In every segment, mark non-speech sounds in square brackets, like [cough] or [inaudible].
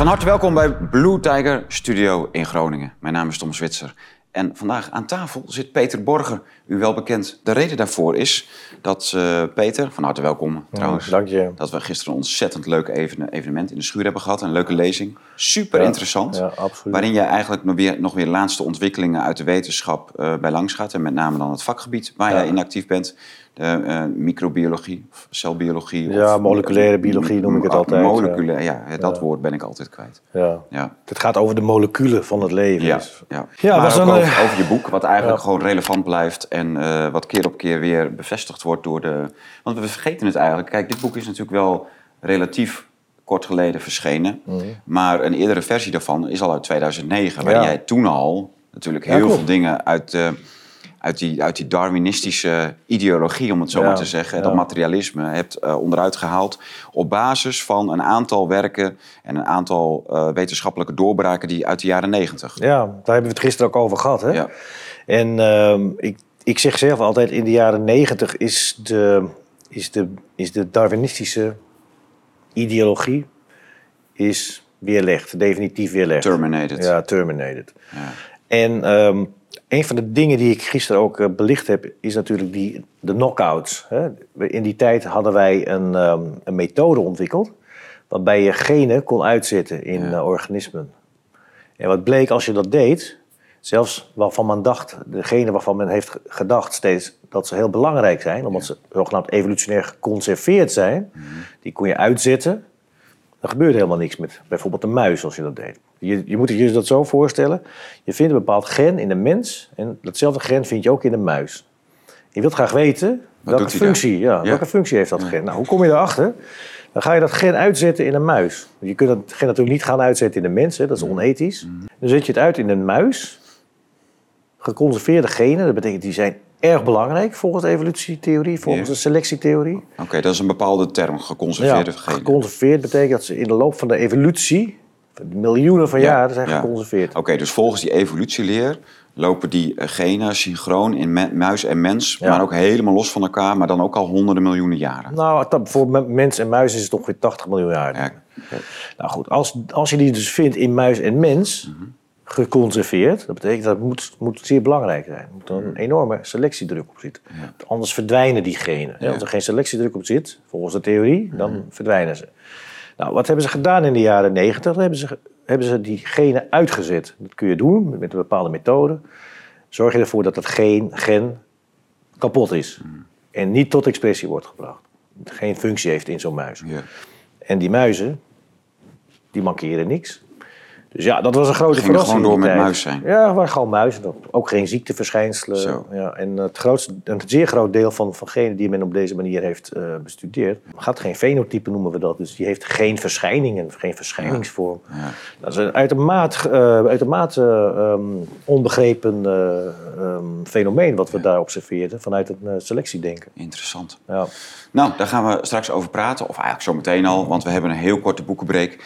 Van harte welkom bij Blue Tiger Studio in Groningen. Mijn naam is Tom Zwitser. En vandaag aan tafel zit Peter Borger, u wel bekend. De reden daarvoor is dat uh, Peter, van harte welkom trouwens. dank je. Dat we gisteren een ontzettend leuk evenement in de schuur hebben gehad. Een leuke lezing. Super interessant. Ja, absoluut. Waarin jij eigenlijk nog weer, nog weer laatste ontwikkelingen uit de wetenschap uh, bij langs gaat. En met name dan het vakgebied waar jij in actief bent. De uh, microbiologie, of celbiologie. Ja, of, moleculaire biologie noem ik het altijd. Moleculaire, ja, ja dat woord ben ik altijd kwijt. Ja. ja. Het gaat over de moleculen van het leven. Ja, dus. ja. ja maar ook over, over, je boek, wat eigenlijk gewoon relevant blijft en uh, wat keer op keer weer bevestigd wordt door de... Want we vergeten het eigenlijk. Kijk, dit boek is natuurlijk wel relatief kort geleden verschenen. Mm. Maar een eerdere versie daarvan is al uit 2009, waarin jij toen al natuurlijk heel veel dingen uit... Uh, uit die, uit die Darwinistische ideologie, om het zo ja, maar te zeggen, ja. dat materialisme, hebt uh, onderuit gehaald op basis van een aantal werken en een aantal uh, wetenschappelijke doorbraken die uit de jaren negentig. Ja, daar hebben we het gisteren ook over gehad. Hè? Ja. En uh, ik, ik zeg zelf altijd, in de jaren negentig is de, is, de, is de Darwinistische ideologie is weerlegd, definitief weerlegd. Terminated. Ja, terminated. Ja. En um, een van de dingen die ik gisteren ook uh, belicht heb, is natuurlijk die, de knockouts. In die tijd hadden wij een, um, een methode ontwikkeld waarbij je genen kon uitzetten in ja. uh, organismen. En wat bleek als je dat deed, zelfs waarvan men dacht, degene waarvan men heeft gedacht steeds dat ze heel belangrijk zijn, omdat ja. ze zogenaamd evolutionair geconserveerd zijn, Mhm. die kon je uitzetten. Er gebeurde helemaal niks met bijvoorbeeld een muis als je dat deed. Je, je moet je dat zo voorstellen. Je vindt een bepaald gen in de mens en datzelfde gen vind je ook in de muis. Je wilt graag weten Wat welke functie, ja, ja. welke functie heeft dat gen. Nou, hoe kom je erachter? Dan ga je dat gen uitzetten in een muis. Je kunt dat gen natuurlijk niet gaan uitzetten in de mens, hè, dat is onethisch. Mhm. Dan zet je het uit in een muis. Geconserveerde genen, dat betekent die zijn erg belangrijk volgens de evolutietheorie, volgens de selectietheorie. Oké, okay, dat is een bepaalde term, geconserveerde Ja, genen. geconserveerd betekent dat ze in de loop van de evolutie, miljoenen van Ja, jaren, zijn ja. geconserveerd. Oké, dus volgens die evolutieleer lopen die eh, genen synchroon in muis en mens, Ja. maar ook helemaal los van elkaar, maar dan ook al honderden miljoenen jaren. Nou, voor me- mens en muis is het ongeveer 80 miljoen jaar. Ja. Nou goed, als, als je die dus vindt in muis en mens, Mhm. geconserveerd, dat betekent dat het moet, moet zeer belangrijk zijn. Er moet een enorme selectiedruk op zitten. Anders verdwijnen die genen. Als er geen selectiedruk op zit, volgens de theorie, dan verdwijnen ze. Nou, wat hebben ze gedaan in de jaren 90? Dan hebben ze, hebben ze die genen uitgezet. Dat kun je doen met een bepaalde methode. Zorg je ervoor dat dat geen gen kapot is. En niet tot expressie wordt gebracht. Geen functie heeft in zo'n muis. En die muizen, die mankeren niks. Dus ja, dat was een grote Gingen verrassing. gewoon door met muis zijn. Ja, waren gewoon muizen. Ook geen ziekteverschijnselen. Zo. Ja, en het grootste, een zeer groot deel van, van genen die men op deze manier heeft eh, bestudeerd, gaat geen fenotype noemen we dat. Dus die heeft geen verschijningen, geen verschijningsvorm. Ja. Dat is een uitermate, eh, uitermate ehm, onbegrepen eh, ehm, fenomeen wat we daar observeerden vanuit het selectiedenken. Interessant. Ja. Nou, daar gaan we straks over praten, of eigenlijk zo meteen al, want we hebben een heel korte boekenbreek.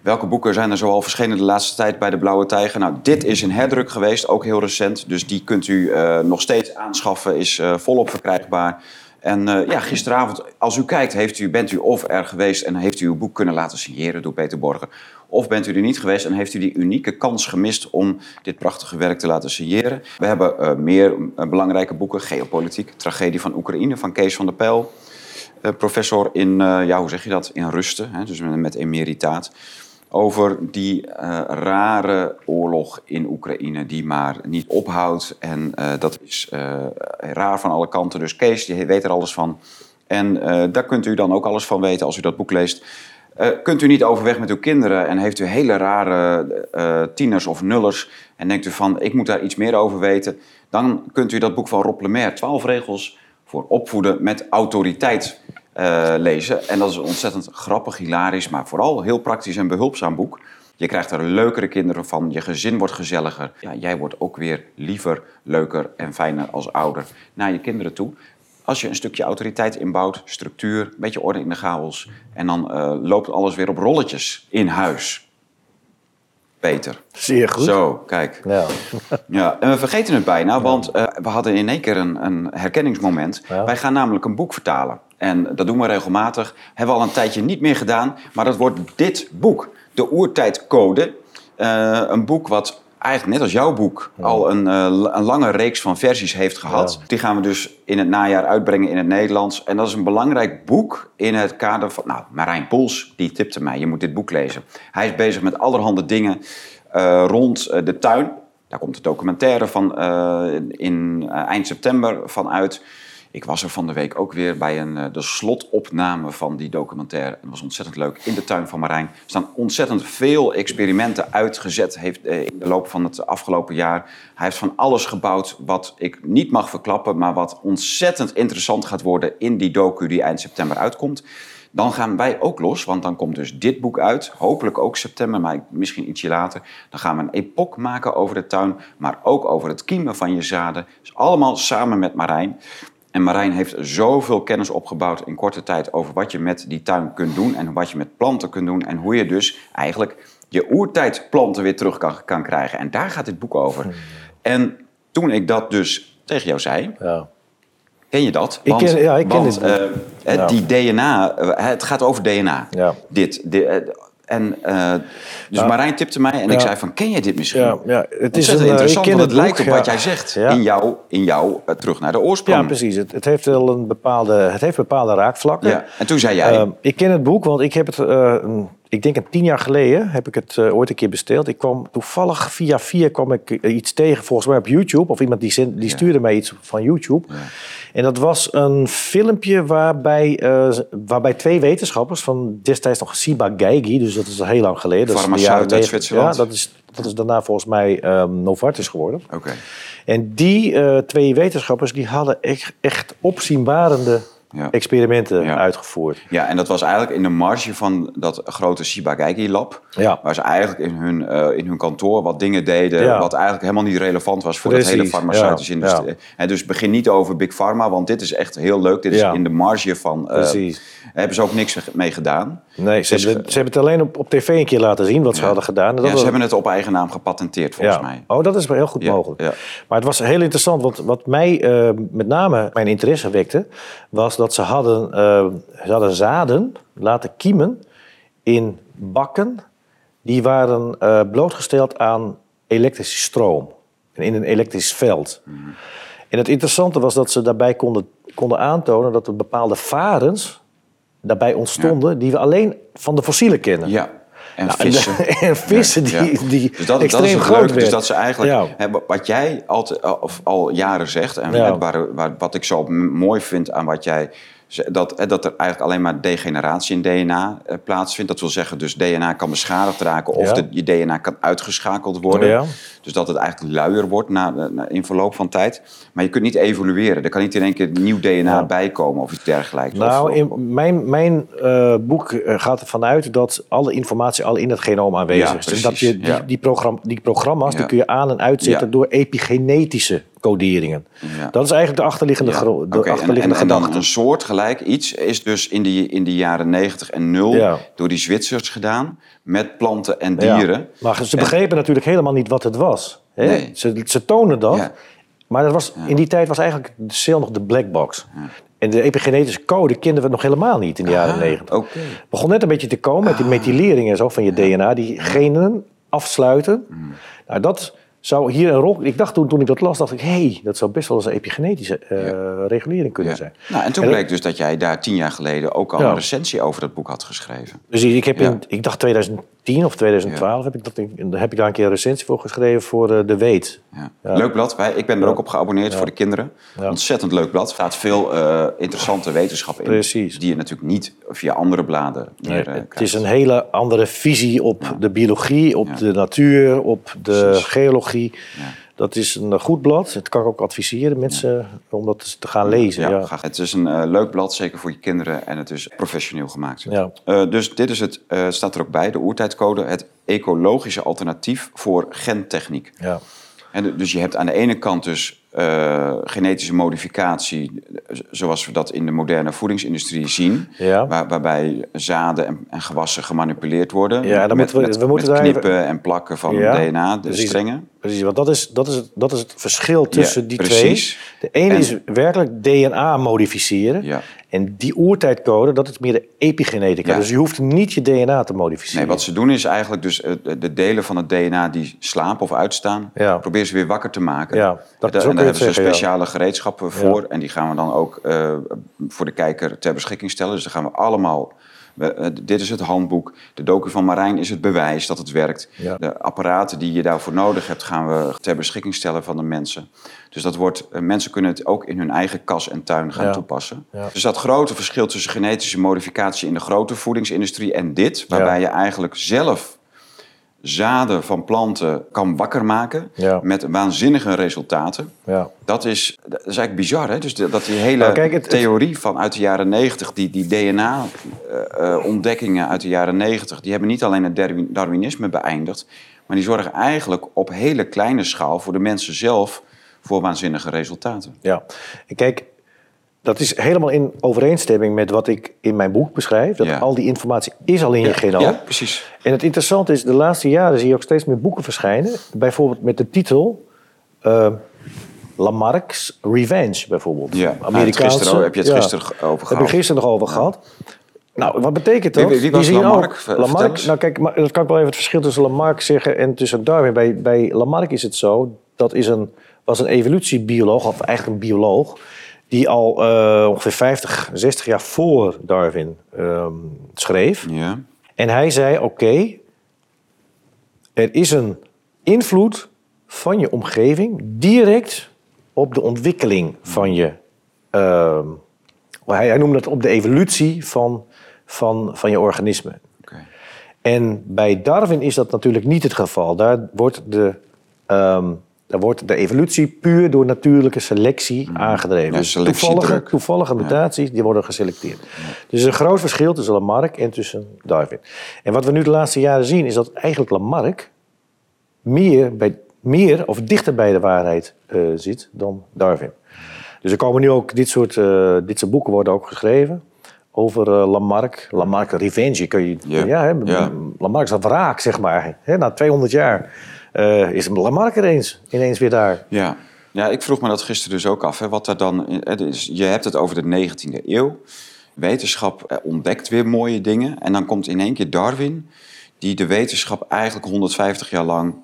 Welke boeken zijn er zoal verschenen de laatste tijd bij de Blauwe Tijger? Nou, dit is een herdruk geweest, ook heel recent. Dus die kunt u eh, nog steeds aanschaffen, is eh, volop verkrijgbaar. En eh, ja, gisteravond, als u kijkt, heeft u, bent u of er geweest en heeft u uw boek kunnen laten signeren door Peter Borger. Of bent u er niet geweest en heeft u die unieke kans gemist om dit prachtige werk te laten signeren. We hebben meer belangrijke boeken, Geopolitiek, Tragedie van Oekraïne van Kees van der Pijl. Professor in, ja, hoe zeg je dat, in rusten, hè, dus met, met emeritaat. Over die eh, rare oorlog in Oekraïne die maar niet ophoudt. En eh, dat is eh, raar van alle kanten. Dus Kees die weet er alles van. En daar kunt u dan ook alles van weten als u dat boek leest. Kunt u niet overweg met uw kinderen en heeft u hele rare tieners of nullers en denkt u van ik moet daar iets meer over weten, dan kunt u dat boek van Rob Lemaire, 12 regels voor opvoeden met autoriteit, eh, lezen. En dat is een ontzettend grappig, hilarisch, maar vooral heel praktisch en behulpzaam boek. Je krijgt er leukere kinderen van, je gezin wordt gezelliger. Ja, jij wordt ook weer liever, leuker en fijner als ouder naar je kinderen toe. Als je een stukje autoriteit inbouwt, structuur, een beetje orde in de chaos. En dan eh, loopt alles weer op rolletjes in huis. Peter. Zeer goed. Zo, kijk. Ja. [laughs] Ja, en we vergeten het bijna, want eh, we hadden in één keer een, een herkenningsmoment. Ja. Wij gaan namelijk een boek vertalen. En dat doen we regelmatig. Hebben we al een tijdje niet meer gedaan, maar dat wordt dit boek. De Oertijdcode. Eh, een boek wat eigenlijk net als jouw boek al een, eh, een lange reeks van versies heeft gehad. Die gaan we dus in het najaar uitbrengen in het Nederlands. En dat is een belangrijk boek in het kader van... Nou, Marijn Poels, die tipte mij, je moet dit boek lezen. Hij is bezig met allerhande dingen eh, rond de tuin. Daar komt de documentaire van in eind september van uit. Ik was er van de week ook weer bij een, eh, de slotopname van die documentaire. Dat was ontzettend leuk. In de tuin van Marijn staan ontzettend veel experimenten uitgezet heeft, eh, in de loop van het afgelopen jaar. Hij heeft van alles gebouwd wat ik niet mag verklappen, maar wat ontzettend interessant gaat worden in die docu die eind september uitkomt. Dan gaan wij ook los, want dan komt dus dit boek uit. Hopelijk ook september, maar misschien ietsje later. Dan gaan we een epoch maken over de tuin, maar ook over het kiemen van je zaden. Dus allemaal samen met Marijn. En Marijn heeft zoveel kennis opgebouwd in korte tijd over wat je met die tuin kunt doen en wat je met planten kunt doen en hoe je dus eigenlijk je oertijdplanten weer terug kan, kan krijgen. En daar gaat dit boek over. En toen ik dat dus tegen jou zei, Ja. ken je dat? Ik ken- ja, ik ken want, dit boek. Ja. die DNA, eh, het gaat over DNA. Ja. Dit. di- en eh, dus Ja. Marijn tipte mij en ik zei van, ken jij dit misschien? Ja, ja, het is een, eh, interessant, want het het lijkt op wat jij zegt in jou, in jou eh, terug naar de oorsprong. Ja, precies. Het, het heeft wel een bepaalde, het heeft bepaalde raakvlakken. Ja, En toen zei jij, Ehm, ik ken het boek, want ik heb het, ik denk een tien jaar geleden, heb ik het eh, ooit een keer besteld. Ik kwam toevallig via via kwam ik eh, iets tegen, volgens mij op YouTube, of iemand die, die Ja. stuurde mij iets van YouTube. En dat was een filmpje waarbij, eh, waarbij twee wetenschappers van destijds nog Siba Geigy, dus dat is al heel lang geleden. de Farmaceut uit Zwitserland. Ja, dat is, dat is daarna volgens mij ehm, Novartis geworden. oké. En die twee wetenschappers die hadden echt, echt opzienbarende. Experimenten Ja. uitgevoerd. Ja, en dat was eigenlijk in de marge van dat grote Shiba Geigy lab. Ja. Waar ze eigenlijk in hun, eh, in hun kantoor wat dingen deden... Ja. wat eigenlijk helemaal niet relevant was voor het hele farmaceutische industrie. En dus begin niet over Big Pharma, want dit is echt heel leuk. Dit is in de marge van... eh, Precies. Hebben ze ook niks mee gedaan. Nee, ze, Dus, hebben, ze hebben het alleen op, op tv een keer laten zien wat ze Ja. hadden gedaan. En dat Ja, ze hebben het op eigen naam gepatenteerd, volgens ja. mij. Oh, dat is wel heel goed mogelijk. ja. Maar het was heel interessant, want wat mij eh, met name mijn interesse wekte, was dat ze hadden, eh, ze hadden zaden laten kiemen in bakken die waren eh, blootgesteld aan elektrische stroom. In een elektrisch veld. Mhm. En het interessante was dat ze daarbij konden, konden aantonen dat er bepaalde varens daarbij ontstonden die we alleen van de fossielen kennen. Ja. En Nou, vissen. [laughs] en vissen die, Ja. die Dus dat, extreem dat is het groot leuke. Dus dat ze eigenlijk, hè, wat jij altijd, al- of al jaren zegt, en Ja. waar, waar, wat ik zo mooi vind aan wat jij dat, hè, dat er eigenlijk alleen maar degeneratie in DNA eh, plaatsvindt. Dat wil zeggen, dus DNA kan beschadigd raken of Ja. de, je DNA kan uitgeschakeld worden. Ja. Dus dat het eigenlijk luier wordt na, na- in verloop van tijd. Maar je kunt niet evolueren. Er kan niet in één keer nieuw DNA bijkomen of iets dergelijks. Nou, in mijn, mijn eh, boek eh, gaat ervan uit dat alle informatie al in het genoom aanwezig Ja, is. Dus dat je die, die, die programma's die kun je aan- en uitzetten door epigenetische coderingen. Ja. Dat is eigenlijk de achterliggende, Ja, de en- achterliggende en, en, gedachte. een soortgelijk iets is dus in, die, in de jaren 90 en 0 Ja. door die Zwitsers gedaan met planten en Ja. dieren. Maar ze En- begrepen natuurlijk helemaal niet wat het was. Hè? Nee. Ze, ze tonen dat. Ja. Maar dat was, in die tijd was eigenlijk de cel nog de black box. En de epigenetische code kenden we nog helemaal niet in de jaren Ah, negentig. Oké. Het begon net een beetje te komen met die methylering en zo van je DNA, die genen afsluiten. Mm. Nou, dat zou hier een rol. Ik dacht toen, toen ik dat las, dacht ik, hé, hey, dat zou best wel eens een epigenetische eh, regulering kunnen Ja. zijn. Nou, en toen En bleek dus dat jij daar tien jaar geleden ook al Ja. een recensie over dat boek had geschreven. Dus ik, heb in, ik dacht 2010 of 2012 heb, ik dat, in- heb ik daar een keer een recensie voor geschreven voor eh, De Weet. Leuk blad. Ik ben er ook op geabonneerd voor de kinderen. Ontzettend leuk blad. Staat veel eh, interessante wetenschap in. Precies. Die je natuurlijk niet via andere bladen meer Nee, eh, het krijgt. is een hele andere visie op de biologie, op de natuur, op de geologie. Dat is een eh, goed blad. Het kan ik ook adviseren mensen om dat te gaan lezen. Ja. Het is een eh, leuk blad, zeker voor je kinderen. En het is professioneel gemaakt. Ja. Eh, dus dit is het, eh, staat er ook bij, de oertijdcode. Het ecologische alternatief voor gentechniek. Ja. En dus je hebt aan de ene kant dus eh, genetische modificatie, zoals we dat in de moderne voedingsindustrie zien, Ja. waar- waarbij zaden en, en gewassen gemanipuleerd worden. Ja, dan met, moeten we- met, we moeten met daar knippen en plakken van Ja, DNA, de precies. strengen. Precies, want dat is, dat is, het, dat is het verschil tussen die precies. twee. De ene En- is werkelijk DNA modificeren. Ja. En die oertijdcode, dat is meer de epigenetica. Dus je hoeft niet je DNA te modificeren. Nee, wat ze doen is eigenlijk dus eh, de delen van het DNA die slapen of uitstaan, Ja. proberen ze weer wakker te maken. Ja, dat is ook weer hebben ze ja. speciale gereedschappen voor. En die gaan we dan ook eh, voor de kijker ter beschikking stellen. Dus dan gaan we allemaal. we- eh, dit is het handboek. De docu van Marijn is het bewijs dat het werkt. Ja. De apparaten die je daarvoor nodig hebt, gaan we ter beschikking stellen van de mensen. Dus dat wordt, eh, mensen kunnen het ook in hun eigen kas en tuin gaan toepassen. Dus dat grote verschil tussen genetische modificatie in de grote voedingsindustrie en dit, waarbij je eigenlijk zelf zaden van planten kan wakker maken Ja. met waanzinnige resultaten. Ja. Dat is, dat is eigenlijk bizar, hè? Dus de- dat die hele Nou, kijk, het- het- theorie van uit de jaren 90, die, die DNA-ontdekkingen uit de jaren 90, die hebben niet alleen het Darwin- Darwinisme beëindigd, maar die zorgen eigenlijk op hele kleine schaal voor de mensen zelf voor waanzinnige resultaten. Ja, en kijk, dat is helemaal in overeenstemming met wat ik in mijn boek beschrijf. Dat Ja. al die informatie is al in je genoom. Ja, precies. En het interessante is, de laatste jaren zie je ook steeds meer boeken verschijnen. Bijvoorbeeld met de titel eh, Lamarck's Revenge, bijvoorbeeld. Ja, gisteren ook- heb je het gisteren over Heb gehad. ik gisteren nog over gehad. Nou, wat betekent dat? Wie- wie- was Lamarck? ook- Lamarck, nou kijk, maar dat kan ik wel even het verschil tussen Lamarck zeggen en tussen Darwin. Bij, bij Lamarck is het zo, dat is een, was een evolutiebioloog, of eigenlijk een bioloog, die al eh, ongeveer 50, 60 jaar voor Darwin ehm, schreef. Ja. En hij zei: Oké, er is een invloed van je omgeving direct op de ontwikkeling van je. ehm, hij, hij noemde dat op de evolutie van, van, van je organisme. Oké. En bij Darwin is dat natuurlijk niet het geval. Daar wordt de, ehm, daar wordt de evolutie puur door natuurlijke selectie aangedreven. Mm. Ja, dus selectiedruk. toevallige, toevallige mutaties die worden geselecteerd. Dus er is een groot verschil tussen Lamarck en tussen Darwin. En wat we nu de laatste jaren zien is dat eigenlijk Lamarck meer, bij, meer of dichter bij de waarheid eh, zit dan Darwin. Dus er komen nu ook dit soort, eh, dit soort boeken worden ook geschreven over eh, Lamarck. Lamarck Revenge. Kun je, Ja. ja. hè, Ja. Lamarck is dat wraak, zeg maar. Hè, na 200 jaar eh, is Lamarck er eens, ineens weer daar. Ja. ja, ik vroeg me dat gisteren dus ook af. Hè, wat er dan, hè, dus je hebt het over de 19e eeuw. Wetenschap eh, ontdekt weer mooie dingen. En dan komt in één keer Darwin, die de wetenschap eigenlijk 150 jaar lang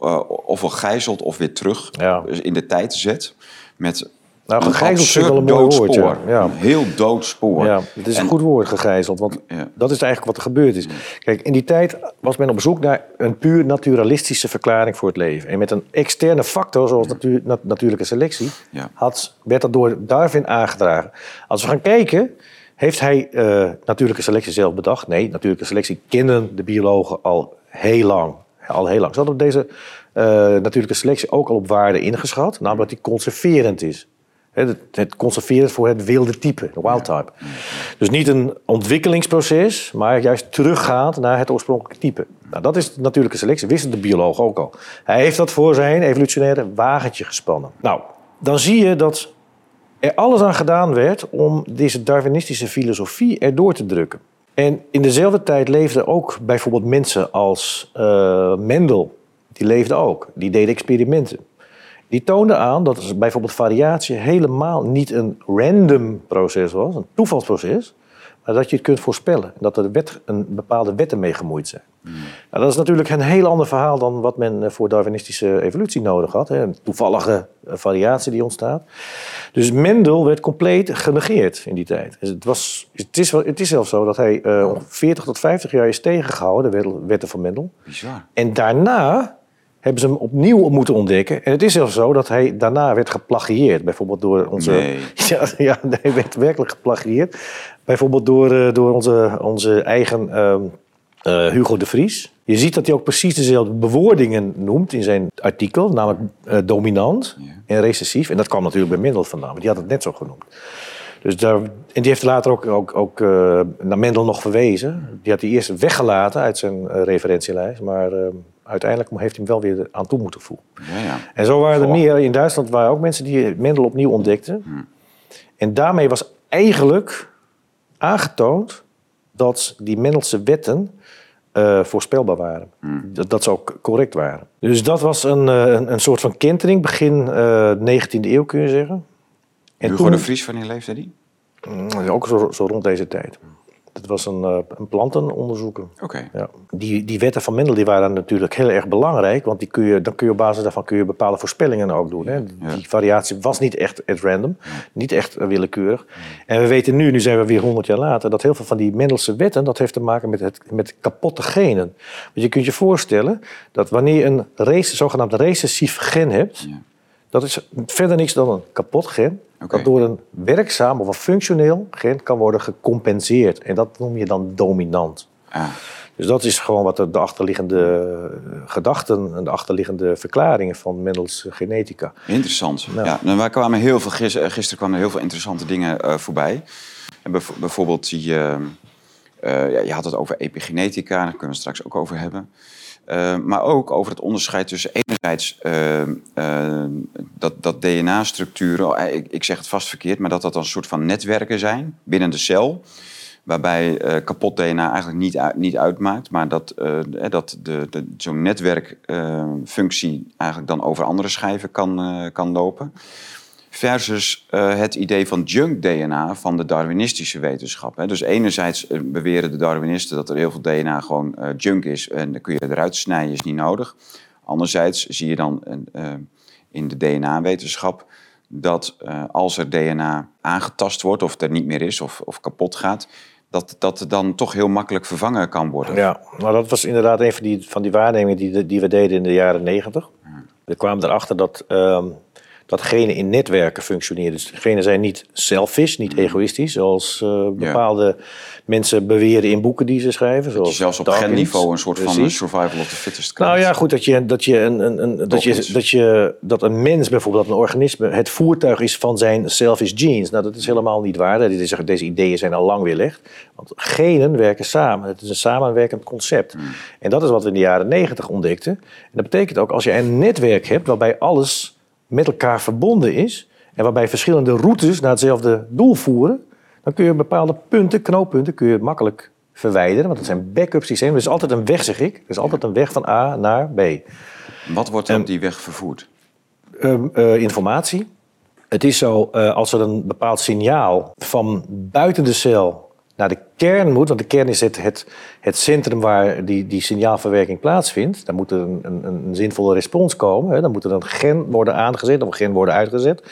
uh, ofwel gijzelt of weer terug Ja. in de tijd zet. Met Nou, gegijzeld vind ik wel een mooi woord, ja. Heel dood spoor. Ja, het is een En- goed woord, gegijzeld. Want Ja. dat is eigenlijk wat er gebeurd is. Kijk, in die tijd was men op zoek naar een puur naturalistische verklaring voor het leven. En met een externe factor, zoals natuur, nat- natuurlijke selectie, had, werd dat door Darwin aangedragen. Als we gaan kijken, heeft hij eh, natuurlijke selectie zelf bedacht? Nee, natuurlijke selectie kennen de biologen al heel lang. Al heel lang. Ze hadden deze eh, natuurlijke selectie ook al op waarde ingeschat, namelijk dat die conserverend is. Het, het conserveren voor het wilde type, de wild type. Dus niet een ontwikkelingsproces, maar juist teruggaand naar het oorspronkelijke type. Nou, dat is de natuurlijke selectie, wisten de bioloog ook al. Hij heeft dat voor zijn evolutionaire wagentje gespannen. Nou, dan zie je dat er alles aan gedaan werd om deze Darwinistische filosofie erdoor te drukken. En in dezelfde tijd leefden ook bijvoorbeeld mensen als eh, Mendel. Die leefden ook, die deden experimenten. Die toonden aan dat bijvoorbeeld variatie helemaal niet een random proces was, een toevalsproces, maar dat je het kunt voorspellen. En dat er wet, een bepaalde wetten mee gemoeid zijn. Nou, dat is natuurlijk een heel ander verhaal dan wat men eh, voor Darwinistische evolutie nodig had. Hè? Een toevallige eh, variatie die ontstaat. Dus Mendel werd compleet genegeerd in die tijd. Dus het, was, het, is, het is zelfs zo dat hij eh, ongeveer 40 tot 50 jaar is tegengehouden, de wet- wetten van Mendel. Bizar. En daarna hebben ze hem opnieuw moeten ontdekken. En het is zelfs zo dat hij daarna werd geplagieerd. Bijvoorbeeld door onze... Nee. [laughs] Ja, ja, hij werd werkelijk geplagieerd. Bijvoorbeeld door, eh, door onze, onze eigen ehm, eh, Hugo de Vries. Je ziet dat hij ook precies dezelfde bewoordingen noemt in zijn artikel. Namelijk eh, dominant Ja. en recessief. En dat kwam natuurlijk bij Mendel vandaan. Want die had het net zo genoemd. Dus daar, en die heeft later ook, ook, ook naar Mendel nog verwezen. Die had hij eerst weggelaten uit zijn referentielijst. Maar eh, uiteindelijk heeft hij hem wel weer aan toe moeten voegen. Ja, ja. En zo waren er meer. In Duitsland waren ook mensen die Mendel opnieuw ontdekten. En daarmee was eigenlijk aangetoond dat die Mendelse wetten eh, voorspelbaar waren. Dat, dat ze ook correct waren. Dus dat was een, eh, een, een soort van kentering, begin eh 19e eeuw kun je zeggen. En Hugo de Vries, wanneer leefde die? Mm, Ook zo, zo rond deze tijd. Dat was een, eh, een plantenonderzoeker. Oké. Ja. Die, die wetten van Mendel die waren natuurlijk heel erg belangrijk, want die kun je, dan kun je op basis daarvan kun je bepaalde voorspellingen ook doen. Hè. Die variatie was niet echt at random, niet echt eh, willekeurig. En we weten nu, nu zijn we weer 100 jaar later, dat heel veel van die Mendelse wetten, dat heeft te maken met, het, met kapotte genen. Want je kunt je voorstellen dat wanneer je een race, zogenaamd recessief gen hebt, Ja. Dat is verder niks dan een kapot gen. Dat door een werkzaam of een functioneel gen kan worden gecompenseerd. En dat noem je dan dominant. Ah, Dus dat is gewoon wat de, de achterliggende eh, gedachten en de achterliggende verklaringen van Mendels genetica. interessant. Ja. Ja. nou, kwamen heel veel, eh, gisteren kwamen er heel veel interessante dingen eh, voorbij. En bijv- bijvoorbeeld, die, eh, eh, ja, je had het over epigenetica, daar kunnen we het straks ook over hebben. Eh, maar ook over het onderscheid tussen enerzijds eh, eh, dat, dat DNA-structuren, oh, ik, zeg het vast verkeerd, maar dat dat dan een soort van netwerken zijn binnen de cel. Waarbij eh, kapot DNA eigenlijk niet, niet uitmaakt, maar dat, eh, eh, dat de, de, zo'n netwerkfunctie eigenlijk dan over andere schijven kan, eh, kan lopen. Versus eh, het idee van junk DNA van de Darwinistische wetenschap. Hè. Dus enerzijds eh, beweren de Darwinisten dat er heel veel DNA gewoon eh, junk is en dan kun je eruit snijden, is niet nodig. Anderzijds zie je dan in de DNA-wetenschap dat als er DNA aangetast wordt of er niet meer is of, of kapot gaat, dat dat dan toch heel makkelijk vervangen kan worden. Ja, nou dat was inderdaad een van die, van die waarnemingen die, die we deden in de jaren negentig. We kwamen erachter dat, ehm, dat genen in netwerken functioneren. Dus genen zijn niet selfish, niet egoïstisch, zoals eh, bepaalde mensen beweren in boeken die ze schrijven. Dat Zoals je zelfs op genniveau een soort van survival of the fittest krijgt. Nou ja, goed, dat je, dat je, een, een, een, dat, je, dat, je, dat een mens bijvoorbeeld, dat een organisme, het voertuig is van zijn selfish genes. Nou, dat is helemaal niet waar. Dit is, deze ideeën zijn al lang weerlegd. Want genen werken samen. Het is een samenwerkend concept. Hmm. En dat is wat we in de jaren negentig ontdekten. En dat betekent ook, als je een netwerk hebt waarbij alles met elkaar verbonden is... en waarbij verschillende routes naar hetzelfde doel voeren... dan kun je bepaalde punten, knooppunten, kun je makkelijk verwijderen. Want dat zijn backup systemen. Er is altijd een weg, zeg ik. Er is altijd een weg van A naar B. Wat wordt dan op die weg vervoerd? Ehm, eh, informatie. Het is zo, eh, als er een bepaald signaal van buiten de cel naar de kern moet, want de kern is het, het, centrum waar die, die signaalverwerking plaatsvindt, dan moet er een, een, een zinvolle respons komen. Hè. Dan moet er een gen worden aangezet of een gen worden uitgezet.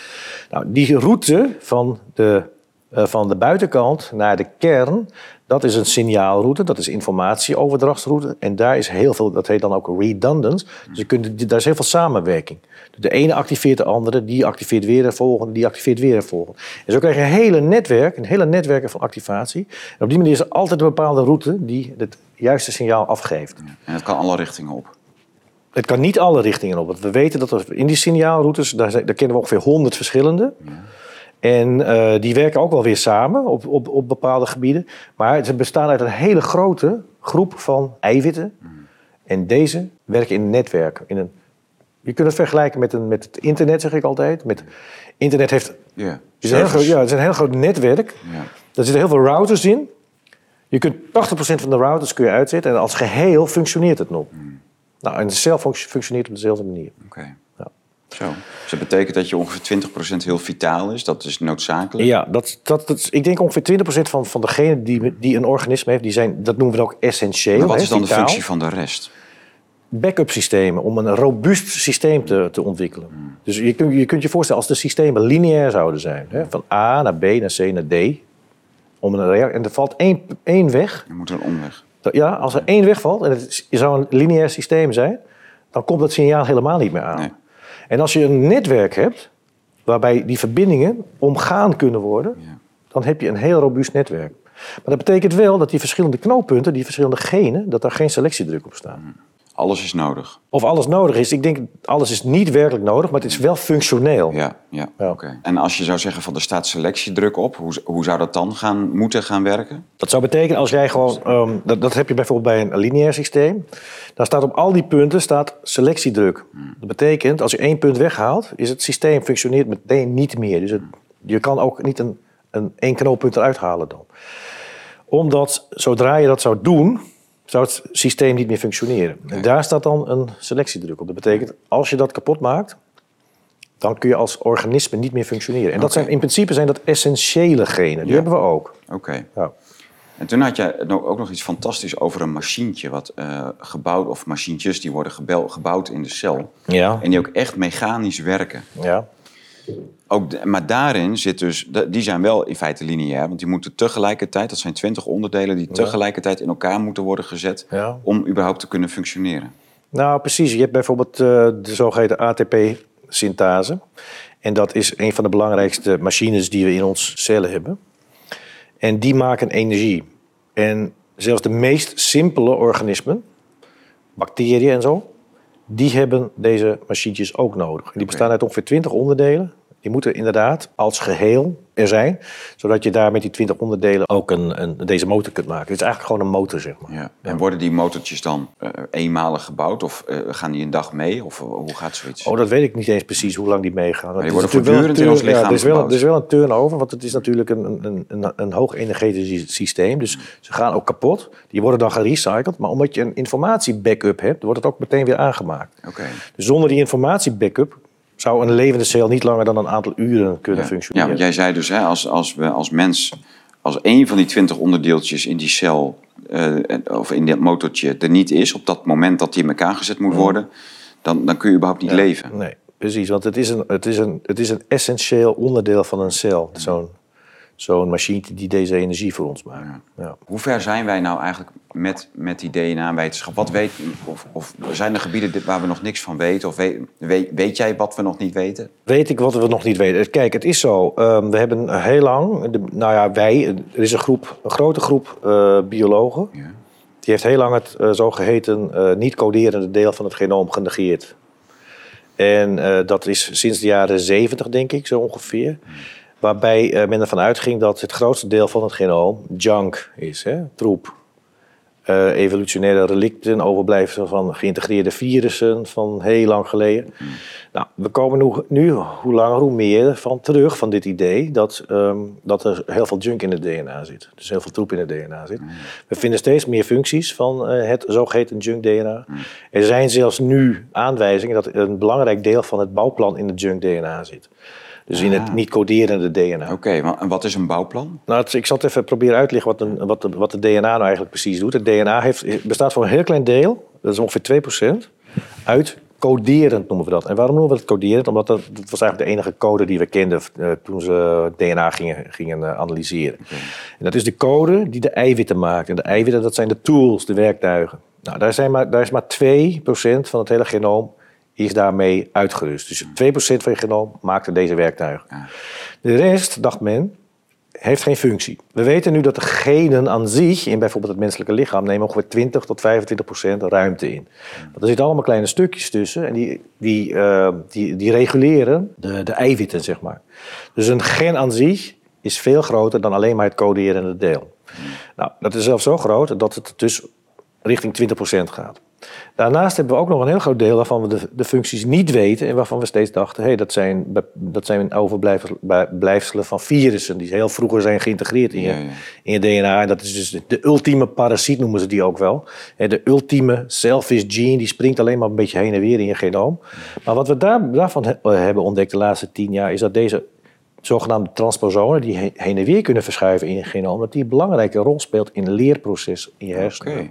Nou, die route van de, eh, van de buitenkant naar de kern, dat is een signaalroute, dat is informatieoverdrachtsroute. En daar is heel veel, dat heet dan ook redundance. Dus je kunt, daar is heel veel samenwerking. De ene activeert de andere, die activeert weer de volgende, die activeert weer de volgende. En zo krijg je een hele netwerk, een hele netwerk van activatie. En op die manier is er altijd een bepaalde route die het juiste signaal afgeeft. En het kan alle richtingen op. Het kan niet alle richtingen op. Want we weten dat er in die signaalroutes, daar, zijn- daar kennen we ongeveer 100 verschillende. En eh, die werken ook wel weer samen op, op, op bepaalde gebieden. Maar ze bestaan uit een hele grote groep van eiwitten. En deze werken in een netwerk. In een, je kunt het vergelijken met, een, met het internet, zeg ik altijd. Met, internet heeft, Ja. is een heel groot, ja, het is een heel groot netwerk. Ja. Er zitten heel veel routers in. Je kunt 80% van de routers kun je uitzetten. En als geheel functioneert het nog. Nou, en de cel func- functioneert op dezelfde manier. Oké. Zo. Dus dat betekent dat je ongeveer 20% heel vitaal is. Dat is noodzakelijk. Ja, dat, dat, ik denk ongeveer 20% van, van degenen die, die een organisme heeft, die zijn, dat noemen we ook essentieel. Maar wat is dan de functie van de rest? Backup systemen, om een robuust systeem te, te ontwikkelen. Hmm. Dus je kunt, je kunt je voorstellen als de systemen lineair zouden zijn. Hè, van A naar B naar C naar D. Om een en er valt één, één weg. Je moet een omweg. Ja, als er één wegvalt en het zou een lineair systeem zijn, dan komt dat signaal helemaal niet meer aan. Nee. En als je een netwerk hebt, waarbij die verbindingen omgaan kunnen worden, Ja. dan heb je een heel robuust netwerk. Maar dat betekent wel dat die verschillende knooppunten, die verschillende genen, dat daar geen selectiedruk op staat. Alles is nodig. Of alles nodig is. Ik denk, alles is niet werkelijk nodig, maar het is wel functioneel. Ja, ja. Ja. oké. En als je zou zeggen van er staat selectiedruk op, hoe, hoe zou dat dan gaan, moeten gaan werken? Dat zou betekenen als jij gewoon, ehm, dat, dat heb je bijvoorbeeld bij een lineair systeem. Daar staat op al die punten staat selectiedruk. Dat betekent, als je één punt weghaalt, is het systeem functioneert meteen niet meer. Dus het, je kan ook niet een, een één knooppunt eruit halen dan. Omdat zodra je dat zou doen, zou het systeem niet meer functioneren. En daar staat dan een selectiedruk op. Dat betekent, als je dat kapot maakt, dan kun je als organisme niet meer functioneren. En dat zijn, in principe zijn dat essentiële genen. Die hebben we ook. Oké. Ja. En toen had je ook nog iets fantastisch over een machientje wat eh, gebouwd, of machientjes die worden gebel- gebouwd in de cel. Ja. En die ook echt mechanisch werken. ja. Ook maar daarin zit dus, die zijn wel in feite lineair, want die moeten tegelijkertijd, dat zijn twintig onderdelen die tegelijkertijd in elkaar moeten worden gezet Ja. om überhaupt te kunnen functioneren. Nou, precies. Je hebt bijvoorbeeld eh, de zogeheten ATP-syntase. En dat is een van de belangrijkste machines die we in ons cellen hebben. En die maken energie. En zelfs de meest simpele organismen, bacteriën en zo, die hebben deze machientjes ook nodig. En die bestaan uit ongeveer 20 onderdelen. Die moeten inderdaad als geheel er zijn, zodat je daar met die 20 onderdelen ook een, een, deze motor kunt maken. Het is eigenlijk gewoon een motor, zeg maar. Ja. En worden die motortjes dan eh, eenmalig gebouwd of eh, gaan die een dag mee? Of eh, hoe gaat zoiets? Oh, dat weet ik niet eens precies hoe lang die meegaan. Het die worden voortdurend in ons turn- ja, lichaam er, is wel, er is wel een turnover, want het is natuurlijk een, een, een, een hoog energetisch systeem. Dus ze gaan ook kapot. Die worden dan gerecycled. Maar omdat je een informatie-backup hebt, wordt het ook meteen weer aangemaakt. Oké. Dus zonder die informatie-backup zou een levende cel niet langer dan een aantal uren kunnen Ja. ja, functioneren. want jij zei dus, hè, als, als we als mens, als één van die twintig onderdeeltjes in die cel eh, of in dat motortje er niet is, op dat moment dat die in elkaar gezet moet worden, dan, dan kun je überhaupt niet leven. Nee, precies. Want het is een, het is een, het is een essentieel onderdeel van een cel. Zo'n zo'n machientje die deze energie voor ons maakt. Ja. Hoe ver zijn wij nou eigenlijk met, met die DNA-wetenschap? Wat weet, of, of zijn er gebieden waar we nog niks van weten? Of weet, weet, weet jij wat we nog niet weten? Weet ik wat we nog niet weten? Kijk, het is zo. ehm, we hebben heel lang, de, nou ja, wij, er is een groep, een grote groep eh, biologen. Ja. Die heeft heel lang het eh, zogeheten eh, niet-coderende deel van het genoom genegeerd. En dat is sinds de jaren 70, denk ik, zo ongeveer. Waarbij eh, men ervan uitging dat het grootste deel van het genoom junk is, hè? troep. Eh, evolutionaire relicten, overblijfselen van geïntegreerde virussen van heel lang geleden. Nou, we komen nu, nu hoe langer hoe meer van terug van dit idee dat, ehm, dat er heel veel junk in het DNA zit. Dus heel veel troep in het DNA zit. We vinden steeds meer functies van eh, het zogeheten junk DNA. Er zijn zelfs nu aanwijzingen dat een belangrijk deel van het bouwplan in het junk DNA zit. Dus in het niet coderende DNA. Oké, en wat is een bouwplan? Nou, het- ik zal het even proberen uit te leggen wat, een, wat, de, wat de DNA nou eigenlijk precies doet. Het DNA heeft, bestaat voor een heel klein deel, dat is ongeveer 2%, uit coderend noemen we dat. En waarom noemen we dat coderend? Omdat dat, dat was eigenlijk de enige code die we kenden eh, toen ze DNA gingen, gingen eh, analyseren. En dat is de code die de eiwitten maakt. En de eiwitten, dat zijn de tools, de werktuigen. Nou, daar, zijn maar, daar is maar 2% van het hele genoom is daarmee uitgerust. Dus 2% van je genoom maakte deze werktuigen. De rest, dacht men, heeft geen functie. We weten nu dat de genen aan zich, in bijvoorbeeld het menselijke lichaam, nemen ongeveer 20 tot 25 procent ruimte in. Want er zitten allemaal kleine stukjes tussen en die, die, eh, die, die reguleren de, de eiwitten, zeg maar. Dus een gen aan zich is veel groter dan alleen maar het coderende deel. Nou, dat is zelfs zo groot dat het dus richting 20 procent gaat. Daarnaast hebben we ook nog een heel groot deel waarvan we de, de functies niet weten en waarvan we steeds dachten, hey, dat zijn, dat zijn overblijfselen van virussen die heel vroeger zijn geïntegreerd in je, Ja, ja. in je DNA. En dat is dus de, de ultieme parasiet noemen ze die ook wel. De ultieme selfish gene, die springt alleen maar een beetje heen en weer in je genoom. Maar wat we daar, daarvan he- hebben ontdekt de laatste tien jaar, is dat deze zogenaamde transposonen die he- heen en weer kunnen verschuiven in je genoom, dat die een belangrijke rol speelt in een leerproces in je hersenen.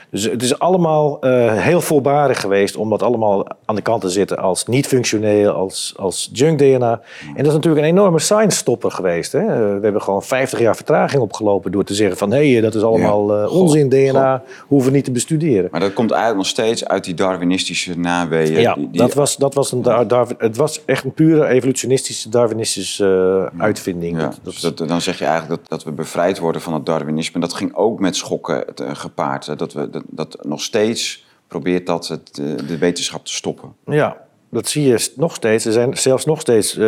Dus het is allemaal eh, heel voorbarig geweest om dat allemaal aan de kant te zetten als niet functioneel, als, als junk DNA. En dat is natuurlijk een enorme science stopper geweest. Hè? Eh, we hebben gewoon 50 jaar vertraging opgelopen door te zeggen van hé, hey, dat is allemaal Ja. eh, onzin DNA, hoeven we niet te bestuderen. Maar dat komt eigenlijk nog steeds uit die Darwinistische naweeën. Ja, die, die- dat was, dat was een Dar- Darwin, het was echt een pure evolutionistische, Darwinistische uitvinding. Ja, Dat- dat- dus dat, dan zeg je eigenlijk dat, dat we bevrijd worden van het Darwinisme. Dat ging ook met schokken eh, gepaard. Dat, we, dat, nog steeds probeert dat het, eh, de wetenschap te stoppen. Ja, dat zie je nog steeds. Er zijn zelfs nog steeds uh,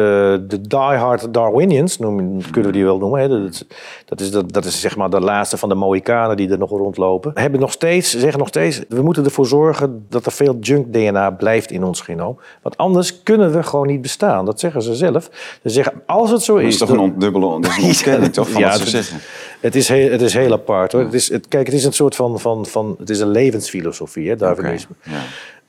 de diehard Darwinians, noemen, kunnen we die wel noemen. Hè. Dat, is, dat, is, dat, dat is zeg maar de laatste van de Mohikanen die er nog rondlopen. Hebben nog steeds, zeggen nog steeds, we moeten ervoor zorgen dat er veel junk DNA blijft in ons genoom. Want anders kunnen we gewoon niet bestaan. Dat zeggen ze zelf. Ze zeggen, als het zo is... Dat is toch een ontdubbele [laughs] ontkenning toch van ja, wat ze zeggen. Het is, heel, het is heel apart hoor. Het is, het, kijk, het is een soort van, van, van het is een levensfilosofie, hè, Darwinisme. Okay, ja.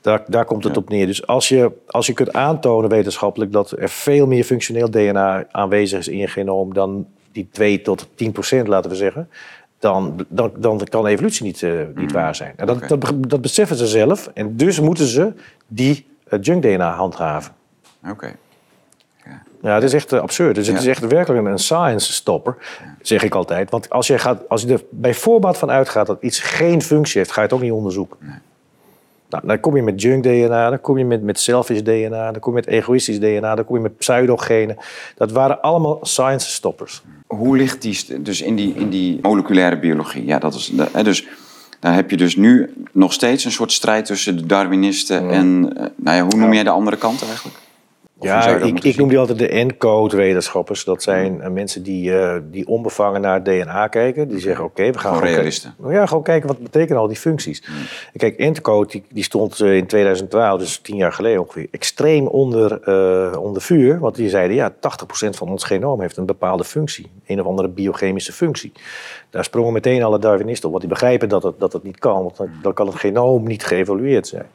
Daar, daar komt het op neer. Dus als je, als je kunt aantonen wetenschappelijk dat er veel meer functioneel DNA aanwezig is in je genoom dan die 2 tot 10 procent, laten we zeggen, dan, dan, dan kan evolutie niet, uh, niet mm. waar zijn. En dat, dat, dat, beseffen ze zelf en dus moeten ze die uh, junk DNA handhaven. Oké. Ja. ja, het is echt uh, absurd. Dus het is echt werkelijk een science stopper, zeg ik altijd. Want als je, gaat, als je er bij voorbaat van uitgaat dat iets geen functie heeft, ga je het ook niet onderzoeken. Nee. Nou, dan kom je met junk DNA, dan kom je met, met selfish DNA, dan kom je met egoïstisch DNA, dan kom je met pseudogenen. Dat waren allemaal science stoppers. Hoe ligt die dus in die, in die moleculaire biologie? Ja, dat is, dus daar heb je dus nu nog steeds een soort strijd tussen de Darwinisten en, eh, nou ja, hoe noem jij de andere kant eigenlijk? Ja, ik, ik noem die altijd de encode-wetenschappers. Dat zijn uh, mensen die, uh, die onbevangen naar het DNA kijken. Die zeggen, oké, we gaan gewoon... realisten. Kijken, ja, gewoon kijken wat betekenen al die functies. Hmm. kijk, encode die, die stond uh, in 2012, dus tien jaar geleden ongeveer, extreem onder, onder vuur. Want die zeiden, ja, 80% van ons genoom heeft een bepaalde functie. Een of andere biochemische functie. Daar sprongen meteen alle Darwinisten op, want die begrijpen dat het, dat het niet kan. Want dan kan het genoom niet geëvolueerd zijn.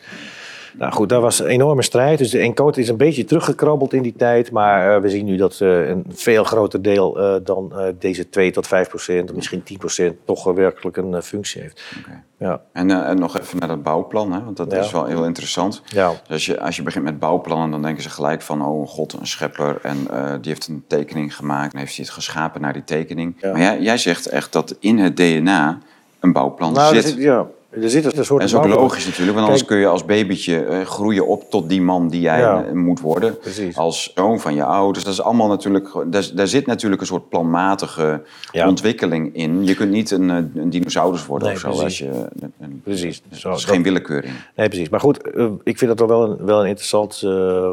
Nou goed, daar was een enorme strijd. Dus de encode is een beetje teruggekrabbeld in die tijd. Maar uh, we zien nu dat uh, een veel groter deel uh, dan deze 2 tot 5 procent, of misschien 10 procent, toch werkelijk een functie heeft. Okay. Ja. En, en, nog even naar dat bouwplan, hè? want dat is wel heel interessant. Ja. Dus als je, als je begint met bouwplannen, dan denken ze gelijk van, oh god, een schepper. En die heeft een tekening gemaakt en heeft hij het geschapen naar die tekening. Ja. Maar jij, jij zegt echt dat in het DNA een bouwplan nou, zit. ja, er zit een soort en dat is ook logisch natuurlijk, want anders kun je als babytje uh, groeien op tot die man die jij ja, moet worden. Precies. Als zoon van je ouders. Dat is allemaal natuurlijk, daar, daar zit natuurlijk een soort planmatige ja. ontwikkeling in. Je kunt niet een, een dinosaurus worden nee, of zo. Precies. Als je, een, precies. Dat is geen willekeur in. Nee, precies. Maar goed, ik vind dat wel een, wel een interessant uh,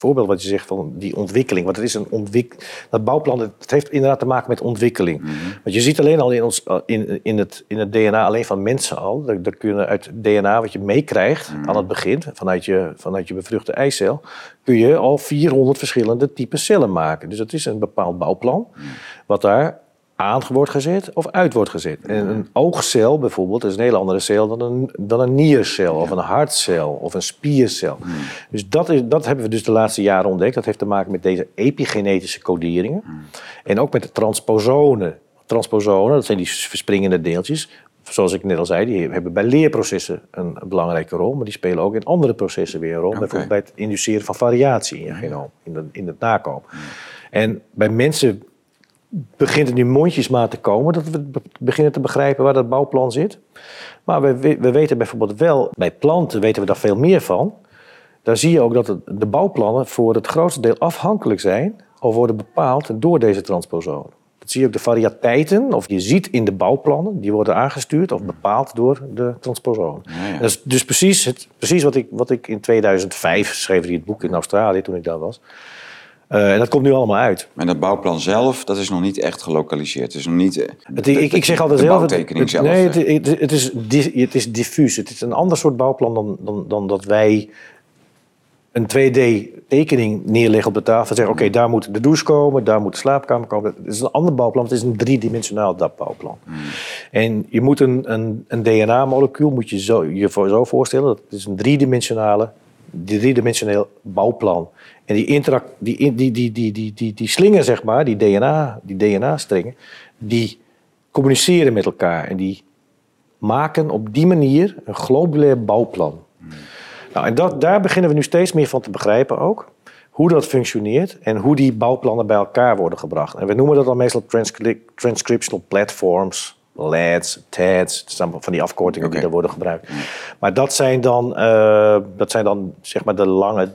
voorbeeld wat je zegt van die ontwikkeling. Want het is een ontwik dat bouwplan, het heeft inderdaad te maken met ontwikkeling. Mhm. Want je ziet alleen al in, ons, in, in, het, in het DNA alleen van mensen al, dat, dat kun je uit het DNA wat je meekrijgt mhm. aan het begin, vanuit je, vanuit je bevruchte eicel, kun je al 400 verschillende typen cellen maken. Dus het is een bepaald bouwplan, mhm. wat daar aan wordt gezet of uit wordt gezet. En een oogcel bijvoorbeeld is een hele andere cel dan een, dan een niercel of een hartcel of een spiercel. Hmm. Dus dat, is, dat hebben we dus de laatste jaren ontdekt. Dat heeft te maken met deze epigenetische coderingen. Hmm. En ook met de transposonen. Transposonen, dat zijn die verspringende deeltjes. Zoals ik net al zei, die hebben bij leerprocessen een belangrijke rol. Maar die spelen ook in andere processen weer een rol. Bijvoorbeeld bij het induceren van variatie in je genoom, in, de, in het nakomen. Hmm. En bij mensen begint het nu mondjesmaat te komen dat we beginnen te begrijpen waar dat bouwplan zit. Maar we, we weten bijvoorbeeld wel, bij planten weten we daar veel meer van. Daar zie je ook dat de bouwplannen voor het grootste deel afhankelijk zijn of worden bepaald door deze transposonen. Dat zie je ook de variëteiten, of je ziet in de bouwplannen, die worden aangestuurd of bepaald door de transposonen. Dat is dus precies, het, precies wat, ik, wat ik in 2005 schreef, in het boek in Australië toen ik daar was. Uh, en dat komt nu allemaal uit. En dat bouwplan zelf, dat is nog niet echt gelokaliseerd. Het is nog niet. Eh, het, ik, ik zeg altijd zelf. Het, zelf. Nee, het, het, is, het is diffuus. Het is een ander soort bouwplan dan, dan, dan dat wij een 2D-tekening neerleggen op de tafel. En zeggen: oké, daar moet de douche komen, daar moet de slaapkamer komen. Het is een ander bouwplan. Het is een driedimensionaal bouwplan. Mm. En je moet een, een, een DNA-molecuul moet je zo, je zo voorstellen. Dat is een driedimensionale, driedimensioneel bouwplan. En die, interact, die, die, die, die, die, die, die slingen, zeg maar, die DNA, die DNA-stringen, die communiceren met elkaar. En die maken op die manier een globulair bouwplan. Nou, en dat, daar beginnen we nu steeds meer van te begrijpen ook. Hoe dat functioneert en hoe die bouwplannen bij elkaar worden gebracht. En we noemen dat dan meestal transcriptional platforms, LADs, TADs. Dat zijn van die afkortingen die daar worden gebruikt. Maar dat zijn dan, uh, dat zijn dan zeg maar de lange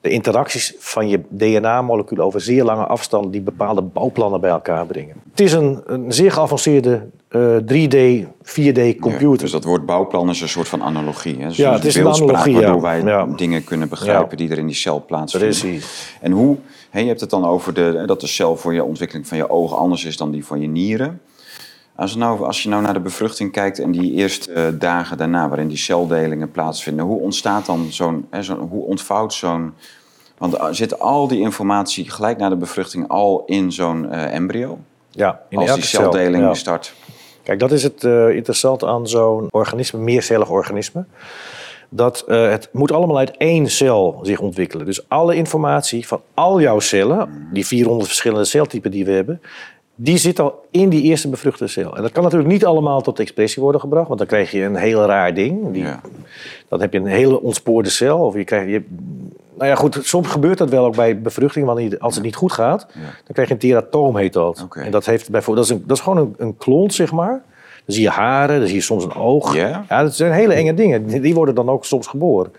de interacties van je DNA-moleculen over zeer lange afstanden die bepaalde bouwplannen bij elkaar brengen. Het is een, een zeer geavanceerde eh, 3D, 4D computer. Ja, dus dat woord bouwplan is een soort van analogie. Hè? Dus Ja, het is een beeldspraak analogie. Waardoor wij Ja. dingen kunnen begrijpen die er in die cel plaatsvinden. Precies. En hoe, hè, je hebt het dan over de, dat de cel voor je ontwikkeling van je ogen anders is dan die van je nieren. Als, nou, als je nou naar de bevruchting kijkt en die eerste eh, dagen daarna, waarin die celdelingen plaatsvinden, hoe ontstaat dan zo'n, hè, zo'n hoe ontvouwt zo'n. Want eh, zit al die informatie gelijk na de bevruchting al in zo'n eh, embryo? Ja, in als die cel, celdeling ja. start. Kijk, dat is het eh, interessante aan zo'n organisme, meercellig organisme. Dat het moet allemaal uit één cel zich ontwikkelen. Dus alle informatie van al jouw cellen, die 400 verschillende celtypen die we hebben, die zit al in die eerste bevruchte cel. En dat kan natuurlijk niet allemaal tot expressie worden gebracht, want dan krijg je een heel raar ding. Die, Ja. Dan heb je een hele ontspoorde cel. Of je krijgt, je, nou ja, goed, soms gebeurt dat wel ook bij bevruchting. Want als het niet goed gaat, dan krijg je een teratoom, heet dat. En dat, heeft bijvoorbeeld, dat, is een, dat is gewoon een, een klont, zeg maar. Dan zie je haren, dan zie je soms een oog. Ja? dat zijn hele enge dingen. Die, die worden dan ook soms geboren.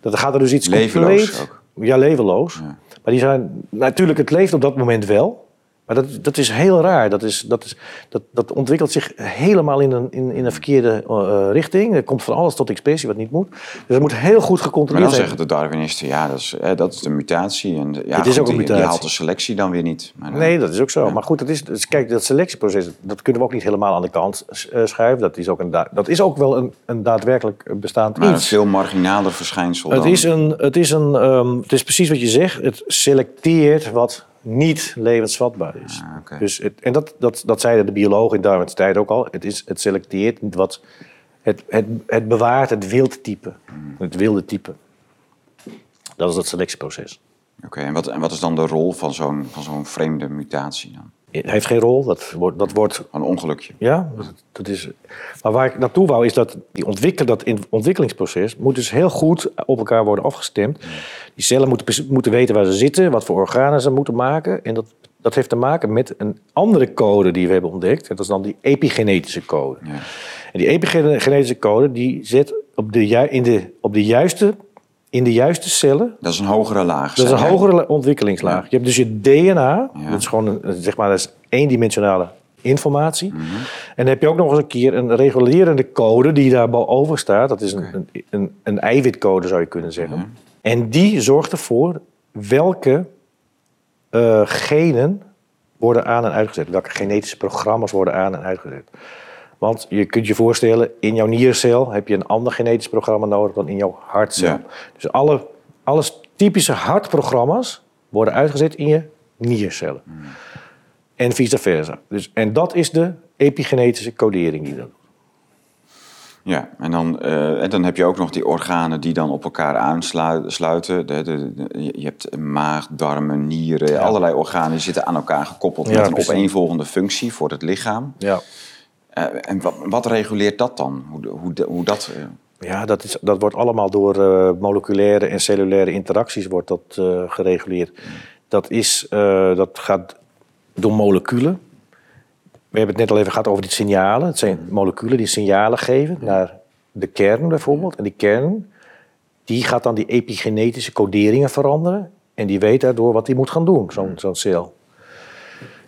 Dat gaat er dus iets Levenloos compleet... ook? Ja, levenloos. Ja. Maar die zijn... Natuurlijk, het leeft op dat moment wel. Maar dat, dat is heel raar. Dat, is, dat, is, dat, dat ontwikkelt zich helemaal in een, in, in een verkeerde eh, richting. Er komt van alles tot expressie wat niet moet. Dus dat moet heel goed Maar gecontroleerd dan zijn. zeggen de Darwinisten, ja, dat is, hè, dat is de mutatie. En de- ja, Het is goed, ook een die- Die mutatie. haalt de selectie dan weer niet. Maar, eh, Nee, dat is ook zo. Maar goed, dat is, dus kijk, dat selectieproces, dat kunnen we ook niet helemaal aan de kant eh, schuiven. Dat is ook, een, da- dat is ook wel een, een daadwerkelijk bestaand maar een iets. veel marginaler verschijnsel Het dan... is, een, het, is een, ehm, het is precies wat je zegt. Het selecteert wat niet levensvatbaar is. Ah, dus het, en dat, dat, dat zeiden de biologen in Darwin's tijd ook al. Het, is, het selecteert wat... Het, het, het bewaart het wildtype. Hmm. Het wilde type. Dat is het selectieproces. Oké, en, wat, en wat is dan de rol van zo'n, van zo'n vreemde mutatie dan? Heeft geen rol. Dat wordt, dat wordt Een ongelukje. Ja, dat, is. Maar waar ik naartoe wou is dat die ontwikkel, dat in- ontwikkelingsproces moet dus heel goed op elkaar worden afgestemd. Die cellen moeten, moeten weten waar ze zitten, wat voor organen ze moeten maken. En dat, dat heeft te maken met een andere code die we hebben ontdekt. En dat is dan die epigenetische code. Ja. En die epigenetische code die zet op de, in de, op de juiste, in de juiste cellen Dat is een hogere laag. dat is een hogere ontwikkelingslaag. Je hebt dus je DNA, Ja. dat is gewoon een, zeg maar, dat is eendimensionale informatie. Mhm. En dan heb je ook nog eens een keer een regulerende code die daar boven staat. Dat is een, een, een, een eiwitcode, zou je kunnen zeggen. En die zorgt ervoor welke eh, genen worden aan en uitgezet. Welke genetische programma's worden aan en uitgezet. Want je kunt je voorstellen, in jouw niercel heb je een ander genetisch programma nodig dan in jouw hartcel. Ja. Dus alle, alle typische hartprogramma's worden uitgezet in je niercellen. En vice versa. Dus, en dat is de epigenetische codering die dat doet. Ja, en dan, eh, en dan heb je ook nog die organen die dan op elkaar aansluiten. De, de, de- je hebt maag, darmen, nieren, allerlei organen die zitten aan elkaar gekoppeld Ja, met een precies. opeenvolgende functie voor het lichaam. Ja. Eh, en wat, wat reguleert dat dan? Hoe, hoe, hoe dat... eh, Ja, dat, is, dat wordt allemaal door eh, moleculaire en cellulaire interacties wordt dat, gereguleerd. Dat, is, dat gaat door moleculen. We hebben het net al even gehad over die signalen. Het zijn moleculen die signalen geven naar de kern bijvoorbeeld. En die kern die gaat dan die epigenetische coderingen veranderen. En die weet daardoor wat die moet gaan doen, zo'n zo'n cel.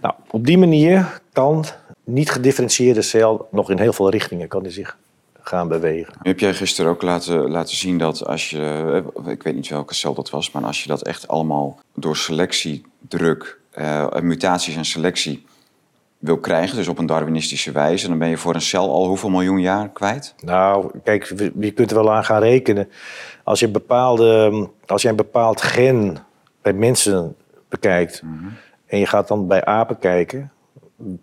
Nou, op die manier kan niet gedifferentieerde cel nog in heel veel richtingen kan die zich gaan bewegen. Nu heb jij gisteren ook laten, laten zien dat als je, eh, ik weet niet welke cel dat was, maar als je dat echt allemaal door selectiedruk, eh, mutaties en selectie wil krijgen, dus op een Darwinistische wijze, dan ben je voor een cel al hoeveel miljoen jaar kwijt? Nou, kijk, je kunt er wel aan gaan rekenen. Als je, bepaalde, als je een bepaald gen bij mensen bekijkt en je gaat dan bij apen kijken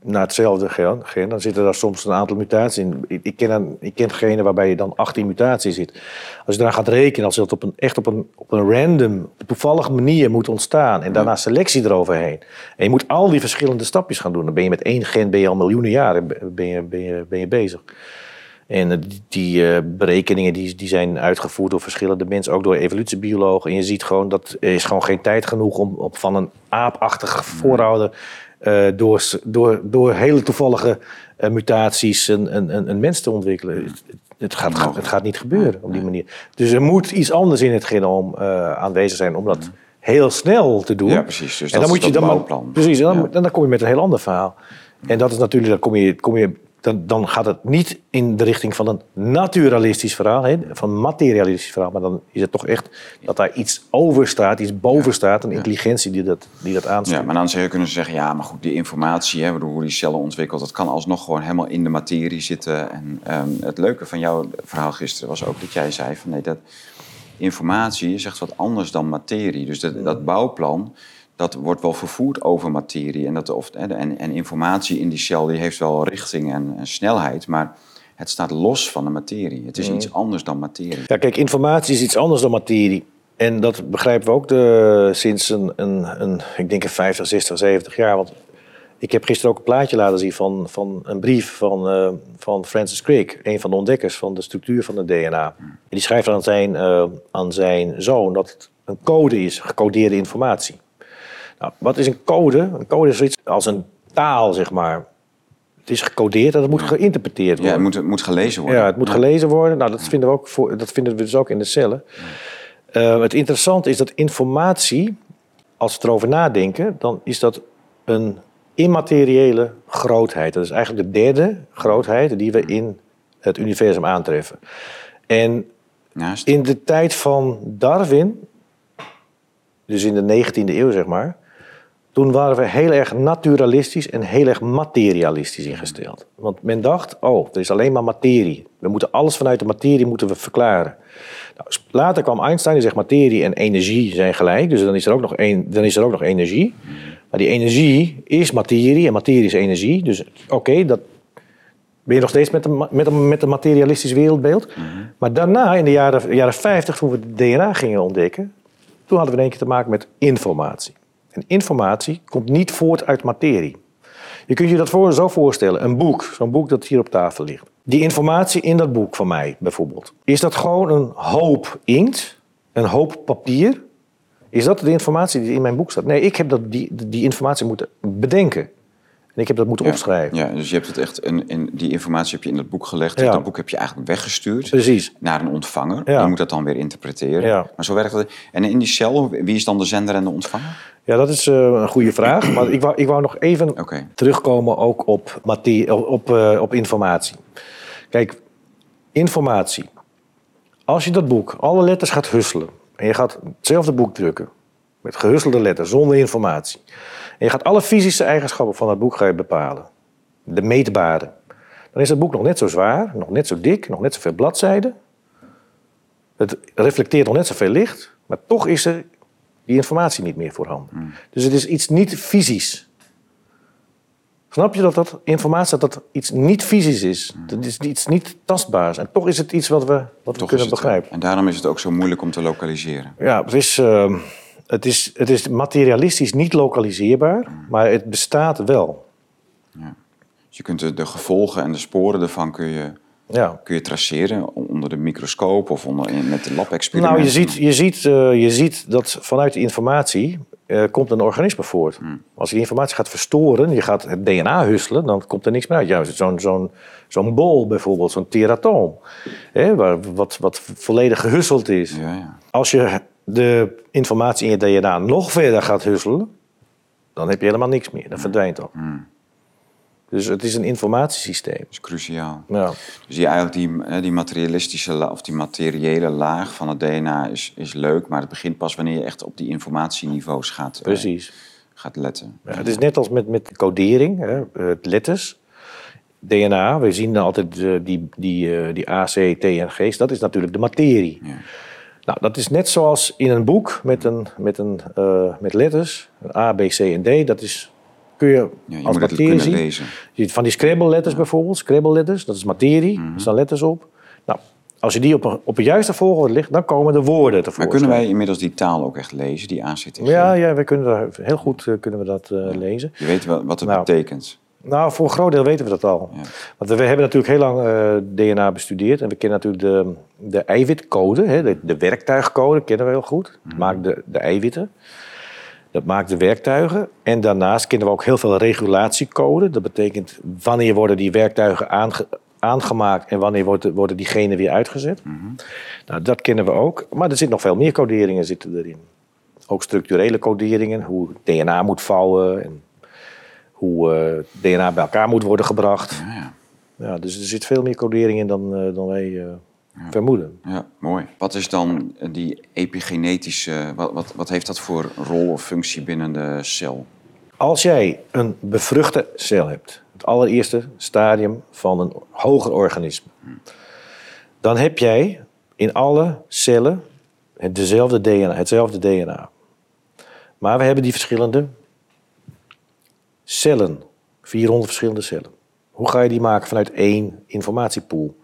naar hetzelfde gen, gen, dan zitten daar soms een aantal mutaties in. Ik, ik, ken, een, ik ken genen waarbij je dan 18 mutaties zit. Als je eraan gaat rekenen, als dat op een, echt op een, op een random, toevallige manier moet ontstaan en daarna selectie eroverheen. En je moet al die verschillende stapjes gaan doen. Dan ben je met één gen ben je al miljoenen jaren ben je, ben je, ben je bezig. En eh, die, eh, berekeningen die, die zijn uitgevoerd door verschillende mensen, ook door evolutiebiologen. En je ziet gewoon dat er is gewoon geen tijd genoeg om op van een aapachtige voorouder door, s- door, door hele toevallige eh, mutaties een, een, een, mens te ontwikkelen. Het, het, gaat, het gaat niet gebeuren op die manier. Dus er moet iets anders in het genoom eh, aanwezig zijn om dat heel snel te doen. Ja, precies. Dus en dat dan is moet je dat dan. Precies, en dan, dan kom je met een heel ander verhaal. En dat is natuurlijk, dan kom je, kom je dan, dan gaat het niet in de richting van een naturalistisch verhaal, hè, van een materialistisch verhaal, maar dan is het toch echt dat daar iets over staat, iets boven staat, een intelligentie die dat, die dat aanstuurt. Ja, maar dan zou je kunnen zeggen, ja, maar goed, die informatie, hè, hoe die cellen ontwikkelt, dat kan alsnog gewoon helemaal in de materie zitten. En ehm, het leuke van jouw verhaal gisteren was ook dat jij zei van nee, dat informatie is echt wat anders dan materie. Dus dat, dat bouwplan, dat wordt wel vervoerd over materie. En, dat, of, en, en informatie in die cel die heeft wel richting en, en snelheid, maar het staat los van de materie. Het is iets anders dan materie. Ja, kijk, informatie is iets anders dan materie. En dat begrijpen we ook de, sinds een, een, een, ik denk een 50, 60, 70 jaar. Want ik heb gisteren ook een plaatje laten zien van, van een brief van, eh, van Francis Crick, een van de ontdekkers van de structuur van het DNA. En die schrijft aan zijn, eh, aan zijn zoon dat het een code is, gecodeerde informatie. Nou, wat is een code? Een code is zoiets als een taal, zeg maar. Het is gecodeerd en het moet geïnterpreteerd Ja, worden. het moet, het moet gelezen worden. Ja, het moet gelezen worden. Nou, dat vinden we, ook voor, dat vinden we dus ook in de cellen. Eh, het interessante is dat informatie, als we erover nadenken, dan is dat een immateriële grootheid. Dat is eigenlijk de derde grootheid die we in het universum aantreffen. En Naast. in de tijd van Darwin, dus in de 19e eeuw zeg maar, toen waren we heel erg naturalistisch en heel erg materialistisch ingesteld. Want men dacht, oh, er is alleen maar materie. We moeten alles vanuit de materie moeten we verklaren. Nou, later kwam Einstein en zegt materie en energie zijn gelijk. Dus dan is er ook nog, dan is er ook nog energie. Maar die energie is materie en materie is energie. Dus oké, dat ben je nog steeds met een, met een, met een materialistisch wereldbeeld. Maar daarna, in de jaren, jaren 50, toen we het DNA gingen ontdekken, toen hadden we in één keer te maken met informatie. Informatie komt niet voort uit materie. Je kunt je dat voor, zo voorstellen, een boek, zo'n boek dat hier op tafel ligt. Die informatie in dat boek van mij bijvoorbeeld, is dat gewoon een hoop inkt, een hoop papier? Is dat de informatie die in mijn boek staat? Nee, ik heb dat, die, die informatie moeten bedenken. En ik heb dat moeten Ja, opschrijven. Ja, dus je hebt het echt in, in, die informatie heb je in dat boek gelegd. Ja. Dat boek heb je eigenlijk weggestuurd Precies. naar een ontvanger. Die moet dat dan weer interpreteren. Ja. Maar zo werkt het. En in die cel, wie is dan de zender en de ontvanger? Ja, dat is eh, een goede vraag. [clears throat] Maar ik wou, ik wou nog even terugkomen ook op, materie, op, eh, op informatie. Kijk, informatie. Als je dat boek, alle letters gaat husselen... en je gaat hetzelfde boek drukken... met gehusselde letters, zonder informatie... en je gaat alle fysische eigenschappen van dat boek ga je bepalen... de meetbare... dan is het boek nog net zo zwaar, nog net zo dik... nog net zoveel bladzijden... het reflecteert nog net zoveel licht... maar toch is er die informatie niet meer voorhanden. Dus het is iets niet fysisch. Snap je dat dat informatie dat dat iets niet fysisch is? Dat is iets niet tastbaars. En toch is het iets wat we, wat we kunnen begrijpen. En daarom is het ook zo moeilijk om te lokaliseren. Ja, het is, eh, het, is, het is materialistisch niet lokaliseerbaar, maar het bestaat wel. Dus je kunt de, de gevolgen en de sporen ervan kun je, Ja. kun je traceren onder de microscoop of onder, met de lab-experimenten. Nou, je ziet, je, ziet, eh, je ziet dat vanuit die informatie eh, komt een organisme voort. Als je die informatie gaat verstoren, je gaat het DNA husselen, dan komt er niks meer uit. Juist zo'n zo'n zo'n bol bijvoorbeeld, zo'n teratoom, hè, waar, wat, wat volledig gehusseld is. Ja, ja. Als je de informatie in je DNA nog verder gaat husselen, dan heb je helemaal niks meer. Dan verdwijnt dat. Dus het is een informatiesysteem. Dat is cruciaal. Ja. Dus die, eigenlijk die, hè, die materialistische of die materiële laag van het DNA is, is leuk, maar het begint pas wanneer je echt op die informatieniveaus gaat, eh, Precies. gaat letten. Ja, het is net als met, met codering, hè, eh, letters. DNA, we zien dan altijd eh, die, die, eh, die A, C, T en G's. Dat is natuurlijk de materie. Ja. Nou, dat is net zoals in een boek met, een, met, een, eh, met letters. Een A, B, C en D. Dat is, kun je Ja, je als materie zien. lezen. Van die Scrabble-letters bijvoorbeeld. Scrabble-letters, dat is materie. Mhm. Er staan letters op. Nou, als je die op een, op een juiste volgorde ligt, dan komen de woorden Maar tevoorschijn. kunnen wij inmiddels die taal ook echt lezen, die ACTG? Ja, ja, we kunnen daar heel goed eh, kunnen we dat eh, lezen. Je weet wel wat het Nou. betekent. Nou, voor een groot deel weten we dat al. Ja. Want we hebben natuurlijk heel lang eh, DNA bestudeerd. En we kennen natuurlijk de, de eiwitcode, hè, de, de werktuigcode, kennen we heel goed. Dat maakt de, de eiwitten. Dat maakt de werktuigen. En daarnaast kennen we ook heel veel regulatiecode. Dat betekent wanneer worden die werktuigen aange- aangemaakt en wanneer wordt, worden die genen weer uitgezet. Nou, dat kennen we ook. Maar er zitten nog veel meer coderingen zitten erin. Ook structurele coderingen, hoe DNA moet vouwen en hoe eh, DNA bij elkaar moet worden gebracht. Ja, ja. Ja, dus er zit veel meer codering in dan, eh, dan wij eh, vermoeden. Ja, mooi. Wat is dan die epigenetische, wat, wat, wat heeft dat voor rol of functie binnen de cel? Als jij een bevruchte cel hebt, het allereerste stadium van een hoger organisme, dan heb jij in alle cellen het dezelfde DNA, hetzelfde DNA. Maar we hebben die verschillende cellen, 400 verschillende cellen. Hoe ga je die maken vanuit één informatiepool?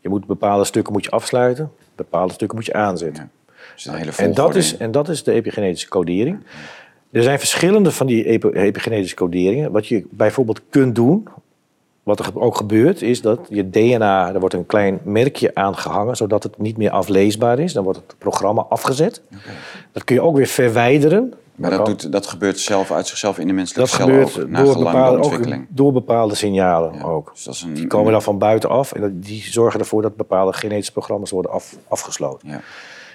Je moet bepaalde stukken moet je afsluiten, bepaalde stukken moet je aanzetten. Dus een hele En dat, is, en dat is de epigenetische codering. Er zijn verschillende van die epi- epigenetische coderingen. Wat je bijvoorbeeld kunt doen, wat er ook gebeurt, is dat je DNA, er wordt een klein merkje aangehangen, zodat het niet meer afleesbaar is. Dan wordt het programma afgezet. Dat kun je ook weer verwijderen. Maar dat, doet, dat gebeurt zelf uit zichzelf in de menselijke dat cel gebeurt ook, na door bepaalde, ook ontwikkeling. door bepaalde signalen Ja, ook. Dus dat is een, Die komen dan van buitenaf en dat- die zorgen ervoor dat bepaalde genetische programma's worden af, afgesloten. Ja.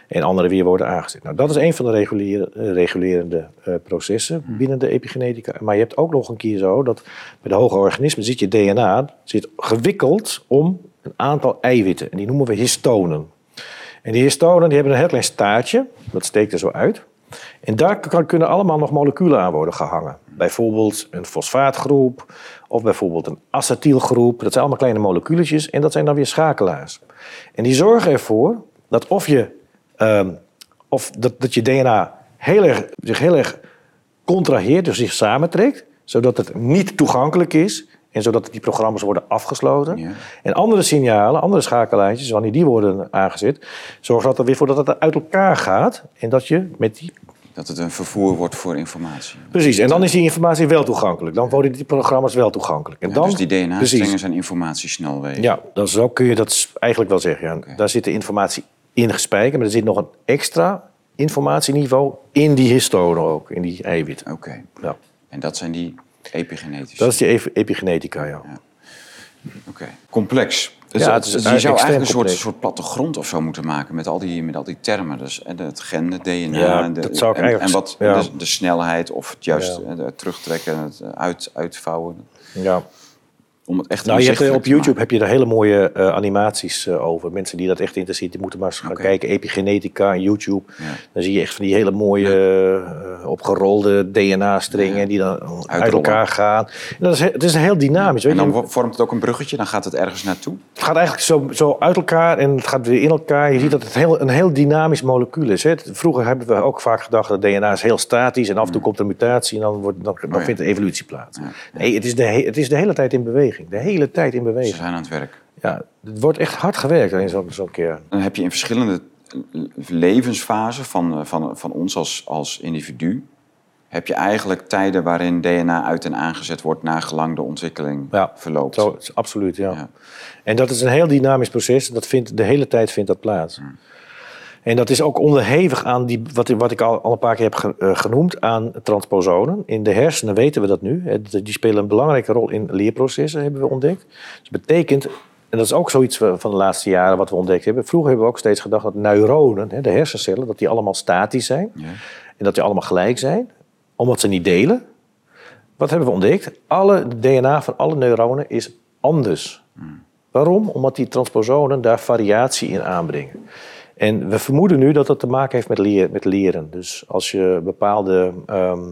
En andere weer worden aangezet. Nou, dat is een van de reguliere- eh, regulerende eh, processen binnen de epigenetica. Maar je hebt ook nog een keer zo dat bij de hoge organismen zit je DNA zit gewikkeld om een aantal eiwitten. En die noemen we histonen. En die histonen die hebben een heel klein staartje, dat steekt er zo uit. En daar kan- kunnen allemaal nog moleculen aan worden gehangen. Bijvoorbeeld een fosfaatgroep of bijvoorbeeld een acetylgroep. Dat zijn allemaal kleine moleculetjes en dat zijn dan weer schakelaars. En die zorgen ervoor dat of je, ehm, of dat, dat je DNA heel erg, zich heel erg contraheert, dus zich samentrekt, zodat het niet toegankelijk is en zodat die programma's worden afgesloten. Ja. En andere signalen, andere schakelaartjes, wanneer die worden aangezet, zorgen dat er weer voor dat het uit elkaar gaat en dat je met die Dat het een vervoer wordt voor informatie. Precies, en dan is die informatie wel toegankelijk. Dan worden die programma's wel toegankelijk. En Ja, dan, dus die DNA-strengen zijn informatiesnelwegen. Ja, dan zo kun je dat eigenlijk wel zeggen. Ja. Daar zit de informatie in gespijkerd, maar er zit nog een extra informatieniveau in die histonen ook, in die eiwitten. Oké. Ja. En dat zijn die epigenetische. Dat is die epi- epigenetica, ja. Oké. Complex. Dus Ja, het- het is je zou eigenlijk een soort, soort plattegrond of zo moeten maken met al die, met al die termen. Dus en het gen, het DNA, Ja, de, dat zou ik en, en wat ja. de, de snelheid of het juist eh, het terugtrekken, het uit, uitvouwen. ja. Om het echt Nou, je hebt, eh, op YouTube heb je er hele mooie eh, animaties eh, over. Mensen die dat echt interesseert, die moeten maar eens gaan kijken. Epigenetica en YouTube. Ja. Dan zie je echt van die hele mooie opgerolde DNA-strengen die dan uit elkaar gaan. En dat is, he- het is heel dynamisch. Weet En dan je? vormt het ook een bruggetje, dan gaat het ergens naartoe. Het gaat eigenlijk zo, zo uit elkaar en het gaat weer in elkaar. Je ziet dat het heel, een heel dynamisch molecuul is. Hè. Vroeger hebben we ook vaak gedacht dat DNA is heel statisch en af en toe komt er een mutatie en dan, wordt, dan, dan. Oh vindt de evolutie plaats. Nee, het is, de, he- het is de hele tijd in beweging. De hele tijd in Ze beweging. zijn aan het werk. Ja, het wordt echt hard gewerkt in zo'n keer. Dan heb je in verschillende levensfasen van, van, van ons als, als individu... heb je eigenlijk tijden waarin DNA uit en aangezet wordt... naar gelang de ontwikkeling Ja, verloopt. Zo, absoluut, ja. Ja. En dat is een heel dynamisch proces. Dat vindt, de hele tijd vindt dat plaats. En dat is ook onderhevig aan die, wat, wat ik al, al een paar keer heb eh, genoemd, aan transposonen. In de hersenen weten we dat nu. hè. Die spelen een belangrijke rol in leerprocessen, hebben we ontdekt. Dus dat betekent, en dat is ook zoiets van van de laatste jaren wat we ontdekt hebben. Vroeger hebben we ook steeds gedacht dat neuronen, hè, de hersencellen, dat die allemaal statisch zijn. Ja. En dat die allemaal gelijk zijn, omdat ze niet delen. Wat hebben we ontdekt? Alle DNA van alle neuronen is anders. Waarom? Omdat die transposonen daar variatie in aanbrengen. En we vermoeden nu dat dat te maken heeft met, leer, met leren. Dus als je bepaalde, ehm,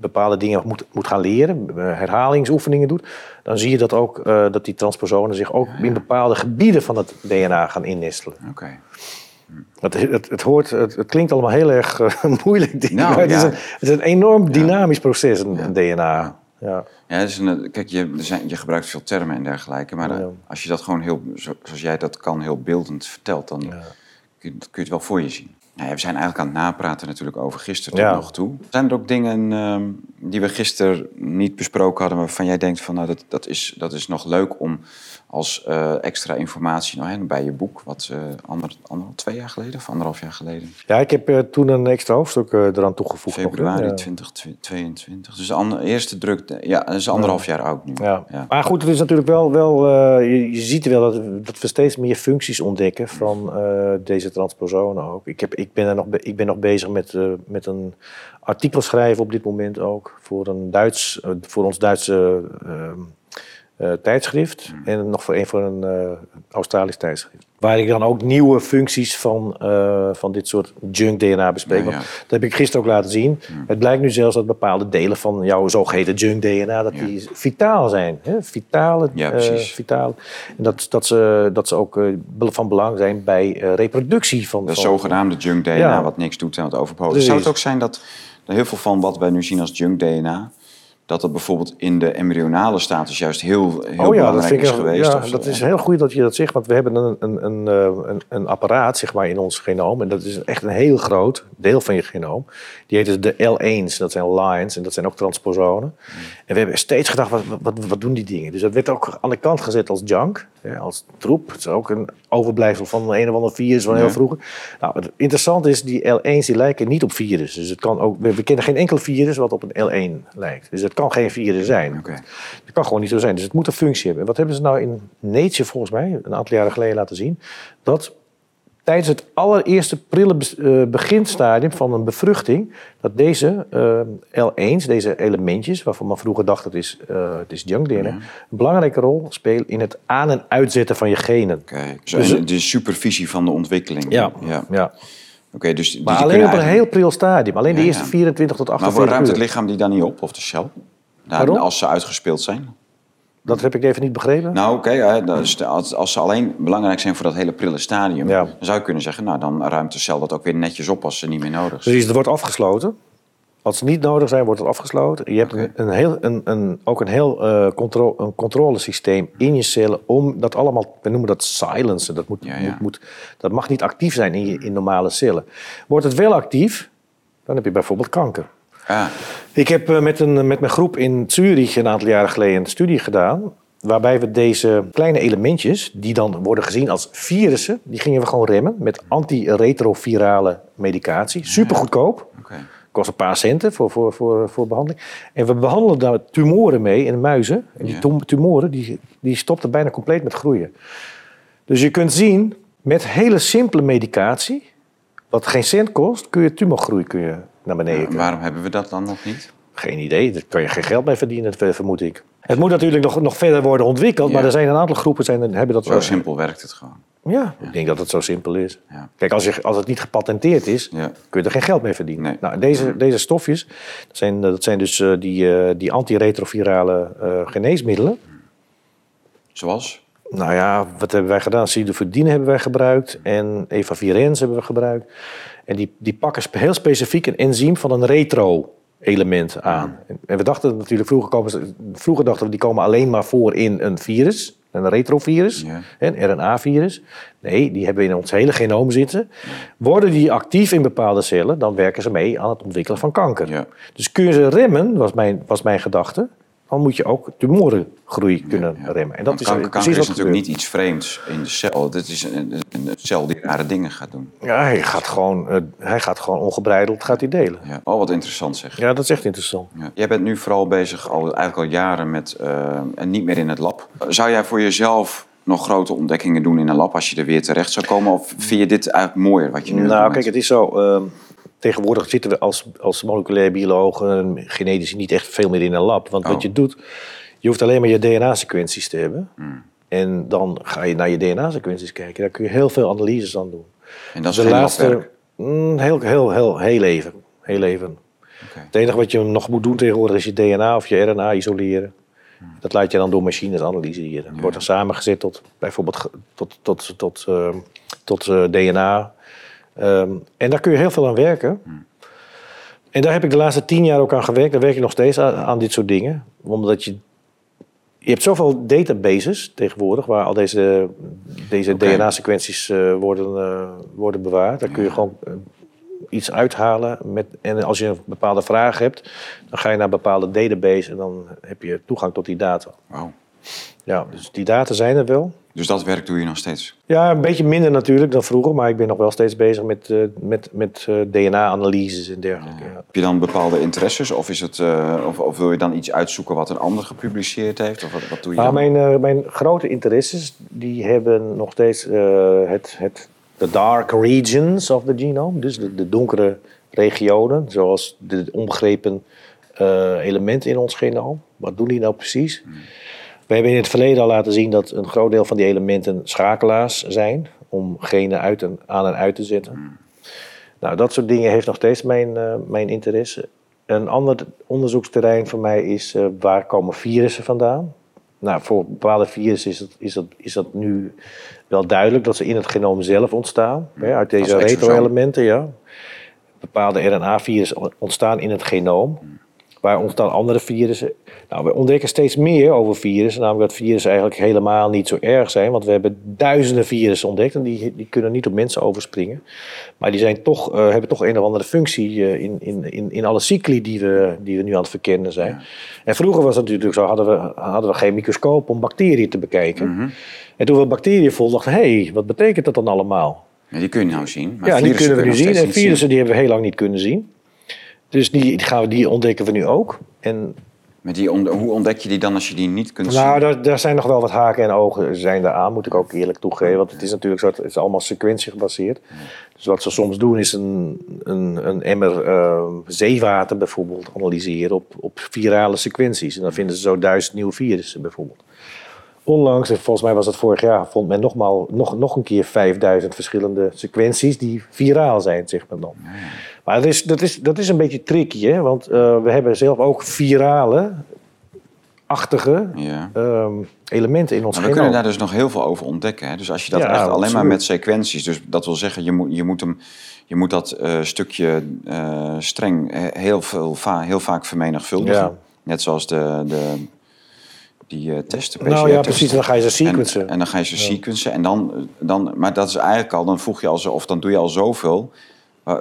bepaalde dingen moet, moet gaan leren, eh, herhalingsoefeningen doet, dan zie je dat ook eh, dat die transposonen zich ook in bepaalde gebieden van het DNA gaan innestelen. Oké. Het, het, het, hoort, het, het klinkt allemaal heel erg eh, [laughs] moeilijk. Nou, maar het, is ja. een, het is een enorm dynamisch proces, een, een DNA. Ja. Ja, een, kijk, je, er zijn, je gebruikt veel termen en dergelijke, maar Ja. als je dat gewoon heel, zo- zoals jij dat kan, heel beeldend vertelt, dan kun, je, kun je het wel voor je zien. Nou ja, we zijn eigenlijk aan het napraten natuurlijk over gisteren tot nog toe. Zijn er ook dingen ehm, die we gisteren niet besproken hadden, waarvan jij denkt van, nou, dat, dat, is, dat is nog leuk om als eh, extra informatie nou, hè, bij je boek, wat eh ander, ander, twee jaar geleden of anderhalf jaar geleden, ja, ik heb eh, toen een extra hoofdstuk eraan toegevoegd. februari Ja. 2022. Dus de ander- eerste druk, ja, dat is anderhalf jaar oud nu. Ja. Maar goed, het is natuurlijk wel, wel je, je ziet wel dat, dat we steeds meer functies ontdekken van deze transposonen ook. Ik, heb, ik, ben er nog, ik ben nog bezig met, met een artikel schrijven op dit moment ook voor, een Duits, voor ons Duitse eh, tijdschrift. En nog voor een voor een eh, Australisch tijdschrift. Waar ik dan ook nieuwe functies van, eh, van dit soort junk DNA bespreek. Ja, Want ja. Dat heb ik gisteren ook laten zien. Het blijkt nu zelfs dat bepaalde delen van jouw zogeheten junk DNA... dat Ja. die vitaal zijn. Hè? Vitale, Ja, precies. vitale. En dat, dat, ze, dat ze ook van belang zijn bij reproductie van... De van- zogenaamde junk DNA, wat niks doet en wat overpoot. Precies. Zou het ook zijn dat heel veel van wat wij nu zien als junk DNA... dat dat bijvoorbeeld in de embryonale status juist heel, heel oh ja, belangrijk dat is geweest? Ja, dat is heel goed dat je dat zegt, want we hebben een, een, een, eh, een, een apparaat zeg maar, in ons genoom. En dat is echt een heel groot deel van je genoom. Die heet dus de L1's, dat zijn lines en dat zijn ook transposonen. En we hebben steeds gedacht, wat, wat, wat doen die dingen? Dus dat werd ook aan de kant gezet als junk, hè, als troep. Het is ook een overblijfsel van een of ander virus van heel Ja. vroeger. Nou, het interessante is, die L1's die lijken niet op virus. Dus het kan ook, we, we kennen geen enkel virus wat op een L1 lijkt. Dus het kan geen virus zijn. Oké. Dat kan gewoon niet zo zijn. Dus het moet een functie hebben. En wat hebben ze nou in Nature volgens mij een aantal jaren geleden laten zien? Dat tijdens het allereerste prille eh, beginstadium van een bevruchting, dat deze eh, L1's, deze elementjes, waarvan men vroeger dacht het is, eh het is junk DNA, een belangrijke rol spelen in het aan- en uitzetten van je genen. Dus het- de supervisie van de ontwikkeling. Ja, ja. ja. Oké, dus Maar alleen op een heel pril stadium. Alleen de eerste ja. 24 tot Maar 48 waar ruimt uur. het lichaam die dan niet op, of de cel? Daar, Waarom? als ze uitgespeeld zijn? Dat heb ik even niet begrepen. Nou, oké, als, als ze alleen belangrijk zijn voor dat hele prille stadium, Ja. dan zou je kunnen zeggen, nou, dan ruimt de cel dat ook weer netjes op als ze niet meer nodig zijn. Precies, het wordt afgesloten. Als ze niet nodig zijn, wordt het afgesloten. Je hebt een, heel, een, een, ook een heel contro een controlesysteem in je cellen om dat allemaal, we noemen dat silencen. Dat, moet, Ja, ja. Moet, moet, dat mag niet actief zijn in, je, in normale cellen. Wordt het wel actief, dan heb je bijvoorbeeld kanker. Ah, Ik heb eh, met, een, met mijn groep in Zurich een aantal jaren geleden een studie gedaan. Waarbij we deze kleine elementjes, die dan worden gezien als virussen, die gingen we gewoon remmen met antiretrovirale medicatie. Super goedkoop. Kost een paar centen voor, voor, voor, voor behandeling. En we behandelen daar tumoren mee in muizen. En die tumoren die, die stopten bijna compleet met groeien. Dus je kunt zien, met hele simpele medicatie, wat geen cent kost, kun je tumorgroei kun je naar beneden waarom hebben we dat dan nog niet? Geen idee, daar kan je geen geld mee verdienen, ver- vermoed ik. Het moet natuurlijk nog, nog verder worden ontwikkeld, Ja. maar er zijn een aantal groepen zijn, hebben dat Zo simpel werkt het gewoon. Ja, ik denk dat het zo simpel is. Ja. Kijk, als, je, als het niet gepatenteerd is, Ja. kun je er geen geld mee verdienen. Nee. Nou, deze, deze stofjes, dat zijn, dat zijn dus eh, die, eh, die antiretrovirale eh, geneesmiddelen. Zoals? Nou ja, wat hebben wij gedaan? Sidofudine hebben wij gebruikt en efavirenz hebben we gebruikt. En die, die pakken heel specifiek een enzym van een retro-element aan. En we dachten natuurlijk, vroeger, komen vroeger dachten we die komen alleen maar voor in een virus, een retrovirus, Ja. een RNA-virus. Nee, die hebben we in ons hele genoom zitten. Worden die actief in bepaalde cellen, dan werken ze mee aan het ontwikkelen van kanker. Ja. Dus kun je ze remmen, was mijn, was mijn gedachte, dan moet je ook tumorengroei kunnen remmen. En dat is kanker, kanker is natuurlijk niet iets vreemds in de cel. Dit is een, cel die rare dingen gaat doen. Ja, hij gaat gewoon, eh, hij gaat gewoon ongebreideld gaat hij delen. Ja. Oh, wat interessant zeg. Ja, dat is echt interessant. Ja. Jij bent nu vooral bezig, al, eigenlijk al jaren, met eh, en niet meer in het lab. Zou jij voor jezelf nog grote ontdekkingen doen in een lab als je er weer terecht zou komen? Of vind je dit eigenlijk mooier wat je nu het Nou, kijk, het is zo. ehm, tegenwoordig zitten we als, als moleculair biologen, en genetici, niet echt veel meer in een lab. Want Oh. wat je doet, je hoeft alleen maar je DNA-sequenties te hebben. Hmm. En dan ga je naar je DNA-sequenties kijken. Daar kun je heel veel analyses aan doen. En dat is de laatste, mm, heel, heel, heel, heel even. Heel even. Het enige wat je nog moet doen tegenwoordig is je DNA of je RNA isoleren. Dat laat je dan door machines analyseren. Het wordt dan samengezet tot bijvoorbeeld tot, tot, tot, ehm, tot eh, DNA. Ehm, en daar kun je heel veel aan werken. En daar heb ik de laatste tien jaar ook aan gewerkt. Daar werk ik nog steeds aan, aan dit soort dingen. Omdat je... Je hebt zoveel databases tegenwoordig waar al deze, deze. DNA-sequenties eh, worden, eh, worden bewaard. Daar kun je gewoon eh, iets uithalen. Met, en als je een bepaalde vraag hebt, dan ga je naar een bepaalde database en dan heb je toegang tot die data. Wauw. Ja, dus die data zijn er wel. Dus dat werk doe je nog steeds? Ja, een beetje minder natuurlijk dan vroeger, maar ik ben nog wel steeds bezig met, eh, met, met eh, DNA-analyses en dergelijke. Ja. Heb je dan bepaalde interesses? Of, is het, eh, of, of wil je dan iets uitzoeken wat een ander gepubliceerd heeft? Of wat, wat doe je Nou, mijn, mijn grote interesses die hebben nog steeds het, het the dark regions of the genome, dus de, de donkere regionen, zoals de onbegrepen elementen in ons genoom. Wat doen die nou precies? We hebben in het verleden al laten zien dat een groot deel van die elementen schakelaars zijn om genen uit en, aan en uit te zetten. Nou, dat soort dingen heeft nog steeds mijn, uh, mijn interesse. Een ander onderzoeksterrein voor mij is uh, waar komen virussen vandaan? Nou, voor bepaalde virussen is, het, is, dat, is dat nu wel duidelijk dat ze in het genoom zelf ontstaan. Hè, uit deze retro-elementen, ja. Bepaalde RNA-virussen ontstaan in het genoom. Waar ontstaan andere virussen? Nou, we ontdekken steeds meer over virussen. Namelijk dat virussen eigenlijk helemaal niet zo erg zijn. Want we hebben duizenden virussen ontdekt. En die, die kunnen niet op mensen overspringen. Maar die zijn toch, uh, hebben toch een of andere functie uh, in, in, in, in alle cycli die we, die we nu aan het verkennen zijn. Ja. En vroeger was het natuurlijk zo, hadden we, hadden we geen microscoop om bacteriën te bekijken. Mm -hmm. En toen we bacteriën vonden, dachten hé, hey, wat betekent dat dan allemaal? Ja, die kun je nou zien. Maar ja, die kunnen we nu zien. En virussen zien. die hebben we heel lang niet kunnen zien. Dus die, gaan we, die ontdekken we nu ook. En met die hoe ontdek je die dan als je die niet kunt nou, zien? Nou, daar, daar, zijn nog wel wat haken en ogen zijn daar aan, moet ik ook eerlijk toegeven. Want het is natuurlijk zo, het is allemaal sequentie gebaseerd. Dus wat ze soms doen is een, een, een emmer uh, zeewater bijvoorbeeld analyseren op, op virale sequenties. En dan vinden ze zo duizend nieuwe virussen bijvoorbeeld. Onlangs, volgens mij was dat vorig jaar, vond men nogmaal, nog, nog een keer 5000 verschillende sequenties die viraal zijn, zegt men dan. Maar dat is, dat is, dat is een beetje tricky, hè? want uh, we hebben zelf ook virale achtige ja. um, elementen in ons maar We kunnen daar dus nog heel veel over ontdekken. Hè? Dus als je dat ja, echt alleen maar met sequenties, dus dat wil zeggen, je moet, je moet, hem, je moet dat uh, stukje uh, streng heel, veel, va heel vaak vermenigvuldigen. Ja. Net zoals de, de die uh, testen. Nou ja, precies. Dan ga je ze sequencen. En, en dan ga je ze ja. sequencen. En dan, dan, maar dat is eigenlijk al, dan voeg je al zo, of dan doe je al zoveel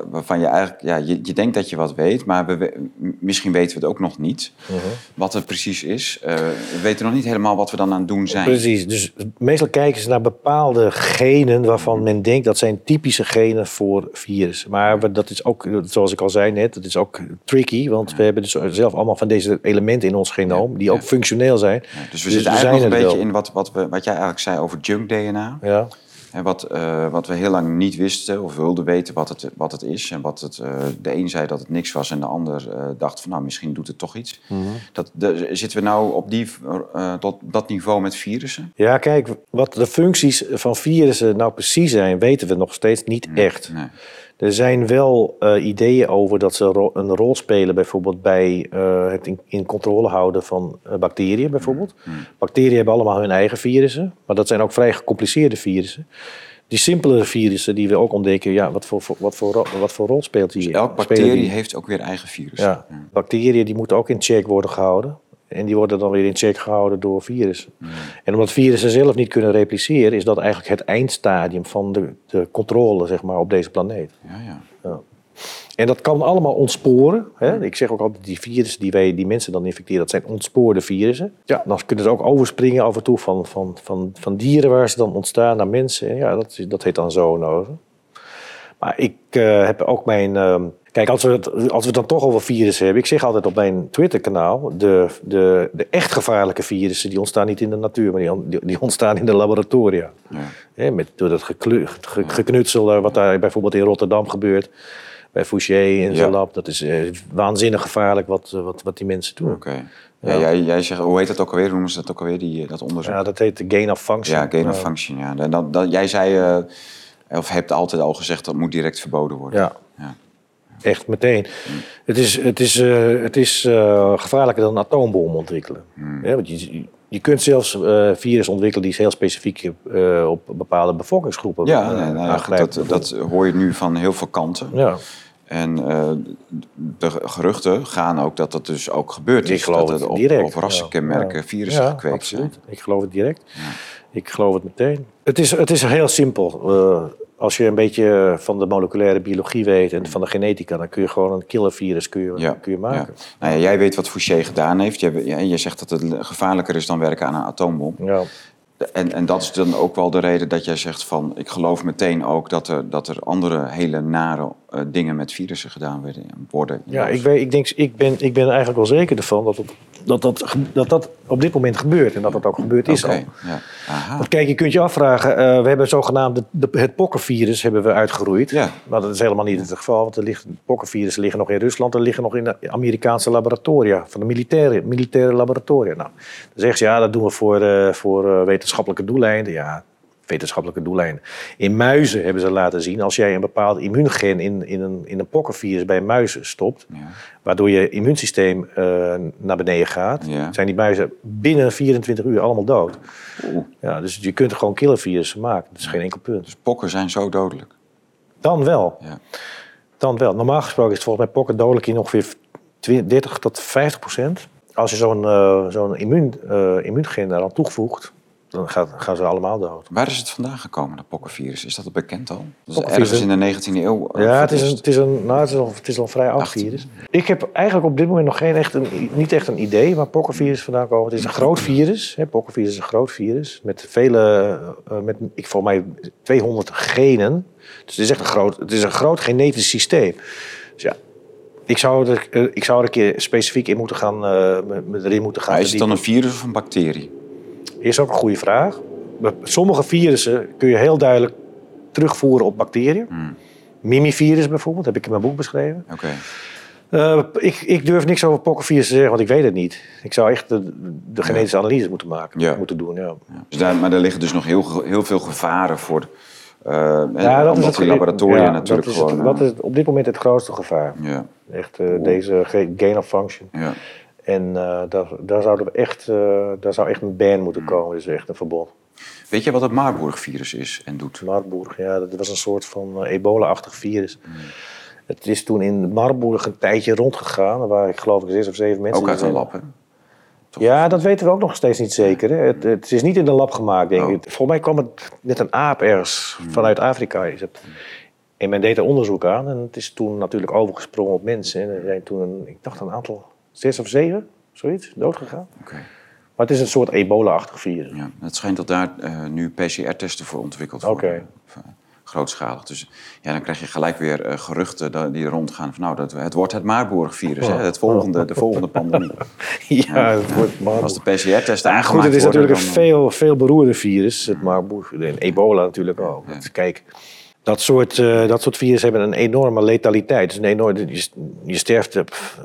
waarvan je eigenlijk, ja, je, je denkt dat je wat weet, maar we, misschien weten we het ook nog niet, -huh. wat het precies is. Uh, we weten nog niet helemaal wat we dan aan het doen zijn. Precies, dus meestal kijken ze naar bepaalde genen waarvan men denkt dat zijn typische genen voor virussen. Maar dat is ook, zoals ik al zei net, dat is ook tricky, want ja. we hebben dus zelf allemaal van deze elementen in ons genoom, die ook functioneel zijn. dus we dus zitten eigenlijk nog een beetje in wat, wat, we, wat jij eigenlijk zei over junk DNA. Ja. En wat, uh, wat we heel lang niet wisten of wilden weten wat het, wat het is. En wat het, uh, de een zei dat het niks was en de ander uh, dacht van nou misschien doet het toch iets. Mm -hmm. dat, de, zitten we nou op die, tot dat niveau met virussen? Ja, kijk, wat de functies van virussen nou precies zijn, weten we nog steeds niet nee, echt. Nee. Er zijn wel uh, ideeën over dat ze ro een rol spelen, bijvoorbeeld bij uh, het in, in, controle houden van uh, bacteriën. Bijvoorbeeld. Mm. Bacteriën hebben allemaal hun eigen virussen, maar dat zijn ook vrij gecompliceerde virussen. Die simpele virussen die we ook ontdekken, ja, wat, voor, wat, voor, wat voor rol speelt die? Dus elke bacterie die? heeft ook weer eigen virus. Ja. ja. Bacteriën die moeten ook in check worden gehouden. En die worden dan weer in check gehouden door virussen. Mm. En omdat virussen zelf niet kunnen repliceren, is dat eigenlijk het eindstadium van de, de controle zeg maar, op deze planeet. Ja, ja. ja. En dat kan allemaal ontsporen. Hè? Ik zeg ook altijd, die virussen die, wij, die mensen dan infecteren, dat zijn ontspoorde virussen. Ja, dan kunnen ze ook overspringen af en toe van, van, van, van dieren waar ze dan ontstaan naar mensen. Ja, dat, dat heet dan zoonosen. Maar ik uh, heb ook mijn... Uh, Kijk, als we, het, als we dan toch over virussen hebben. Ik zeg altijd op mijn Twitter-kanaal. De, de, de echt gevaarlijke virussen die ontstaan niet in de natuur, maar die, die ontstaan in de laboratoria. Ja. Met, door dat geklu, ge, geknutsel wat daar bijvoorbeeld in Rotterdam gebeurt. Bij Fouché in zijn lab. Dat is uh, waanzinnig gevaarlijk wat, wat, wat die mensen doen. Okay. Ja, jij, jij zegt, hoe heet dat ook alweer? Hoe noemen ze dat ook alweer, die, dat onderzoek? Ja, dat heet de gain of function. Ja, gain of function. Ja. Dat, dat, jij zei, uh, of hebt altijd al gezegd, dat moet direct verboden worden. Ja. ja. Echt meteen. Het is, het is, uh, het is uh, gevaarlijker dan een atoombom ontwikkelen. Mm. Ja, want je, je kunt zelfs uh, virus ontwikkelen die heel specifiek op bepaalde bevolkingsgroepen Ja, nee, nou, dat, dat hoor je nu van heel veel kanten. Ja. En de geruchten gaan ook dat dat dus ook gebeurd is. Ik geloof dat het op, direct. op rassenkenmerken ja. virussen ja, gekweekt absoluut. zijn. Ik geloof het direct. Ik geloof het meteen. Het is, het is heel simpel als je een beetje van de moleculaire biologie weet en van de genetica, dan kun je gewoon een killervirus kun je, ja. kun je maken. Ja. Nou ja, jij weet wat Fouché gedaan heeft. Je, je zegt dat het gevaarlijker is dan werken aan een atoombom. Ja. En, en dat is dan ook wel de reden dat jij zegt van... ik geloof meteen ook dat er, dat er andere hele nare uh, dingen met virussen gedaan worden. worden ja, ik, weet, ik, denk, ik, ben, ik ben eigenlijk wel zeker ervan dat het dat, dat, dat dat op dit moment gebeurt en dat dat ook gebeurd is al. ja. Aha. Want kijk, je kunt je afvragen, eh, we hebben zogenaamd de, de- het pokkenvirus hebben we uitgeroeid. Ja. Maar dat is helemaal niet het geval, want er liggen, pokkenvirussen liggen nog in Rusland, er liggen nog in de Amerikaanse laboratoria, van de militaire, militaire laboratoria. Nou, dan zeggen ze, ja, dat doen we voor, eh, voor eh, wetenschappelijke doeleinden. Ja, wetenschappelijke doeleinden. In muizen hebben ze laten zien, als jij een bepaald immuungen in, in, een, in een pokkenvirus bij een muis stopt, Ja. waardoor je immuunsysteem eh, naar beneden gaat, Ja. zijn die muizen binnen 24 uur allemaal dood. Oeh, Ja, dus je kunt er gewoon killervirussen maken. Dat is geen enkel punt. dus pokken zijn zo dodelijk. Dan wel. Ja. Dan wel. Normaal gesproken is het volgens mij pokken dodelijk in ongeveer 20 30 tot 50 procent. Als je zo'n eh, zo'n immuun, eh, immuungen eraan toevoegt, dan gaat, gaan ze allemaal dood. Waar is het vandaan gekomen, dat pokkenvirus? Is dat al bekend al? Dat is ergens in de 19e eeuw. eh, Ja, het is, een, het, is een, nou, het, is al, het is al een vrij oud 18. virus. Ik heb eigenlijk op dit moment nog geen echt een, niet echt een idee waar pokkenvirus vandaan komen. Het is een groot virus. Hè. Pokkenvirus is een groot virus met vele, eh, met, ik volgens mij 200 genen. Dus het is echt een groot, het is een groot genetisch systeem. Dus ja, ik zou er, eh, ik zou er een keer specifiek in moeten gaan, eh, erin moeten gaan. Maar is het dan een virus of een bacterie? Is ook een goede vraag. Sommige virussen kun je heel duidelijk terugvoeren op bacteriën. Hmm. Mimivirus bijvoorbeeld, heb ik in mijn boek beschreven. Oké. Eh, ik, ik durf niks over pokkenvirus te zeggen, want ik weet het niet. Ik zou echt de, de genetische analyse moeten maken, Ja. moeten doen. Ja. Dus daar, maar er liggen dus nog heel, veel gevaren voor. eh Ja, dat is het laboratoria natuurlijk dat is, het- gewoon. dat eh, is op dit moment het grootste gevaar. ja, Echt deze gain of function. En eh, daar, daar, zouden we echt, eh, daar zou echt een ban moeten Hmm. komen, dus echt een verbod. Weet je wat het Marburg-virus is en doet? Marburg, ja, dat was een soort van eh, ebola-achtig virus. Hmm. Het is toen in Marburg een tijdje rondgegaan, waar ik geloof ik zes of zeven mensen... Ook uit een lab, hè? Ja, dat weten we ook nog steeds niet zeker. Hè. Het, het is niet in de lab gemaakt, denk Oh. ik. Volgens mij kwam het net een aap ergens vanuit Afrika. Is het. En men deed er onderzoek aan en het is toen natuurlijk overgesprongen op mensen. En er zijn toen, een, ik dacht een aantal, zes of zeven, zoiets, doodgegaan. Oké. Maar het is een soort ebola-achtig virus. Ja. Het schijnt dat daar eh, nu PCR-testen voor ontwikkeld Oké. worden. Of, eh, grootschalig. Dus ja, dan krijg je gelijk weer eh, geruchten die rondgaan van nou, dat, het wordt het Marburg-virus? Het volgende, de volgende pandemie. [laughs] Ja, het wordt Marburg. Als de PCR-testen Ja, aangemaakt goed, het is natuurlijk een veel, veel beroerde virus, het Marburg. En ebola natuurlijk ook. Ja. Kijk, dat soort, eh, dat soort virussen hebben een enorme letaliteit. Dus een enorme, je, je sterft eh,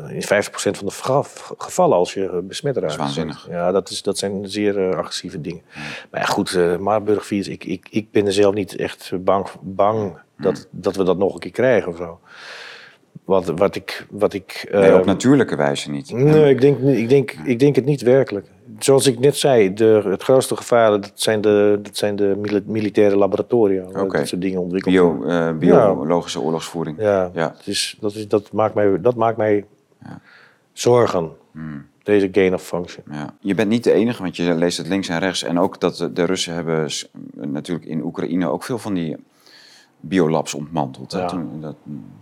in 50% van de gevallen als je eh, besmet raakt. waanzinnig. Ja, dat, is, dat zijn zeer agressieve dingen. Maar ja, goed, eh Marburg-virus, ik, ik, ik ben er zelf niet echt bang, bang dat, dat we dat nog een keer krijgen of zo. Wat, wat ik... Wat ik Nee, op natuurlijke wijze niet. Nee, ik denk, ik, denk, ik denk het niet werkelijk. Zoals ik net zei, de, het grootste gevaar dat zijn de, dat zijn de mili- militaire laboratoria. Dat soort dingen ontwikkeld Bio, worden. eh, biologische oorlogsvoering. Ja, Ja. Het is, dat, is, dat maakt mij, dat maakt mij Ja. zorgen. Hmm. Deze gain of function. Ja. Je bent niet de enige, want je leest het links en rechts. En ook dat de, Russen hebben natuurlijk in Oekraïne ook veel van die biolabs ontmanteld. hè. Ja. Toen, dat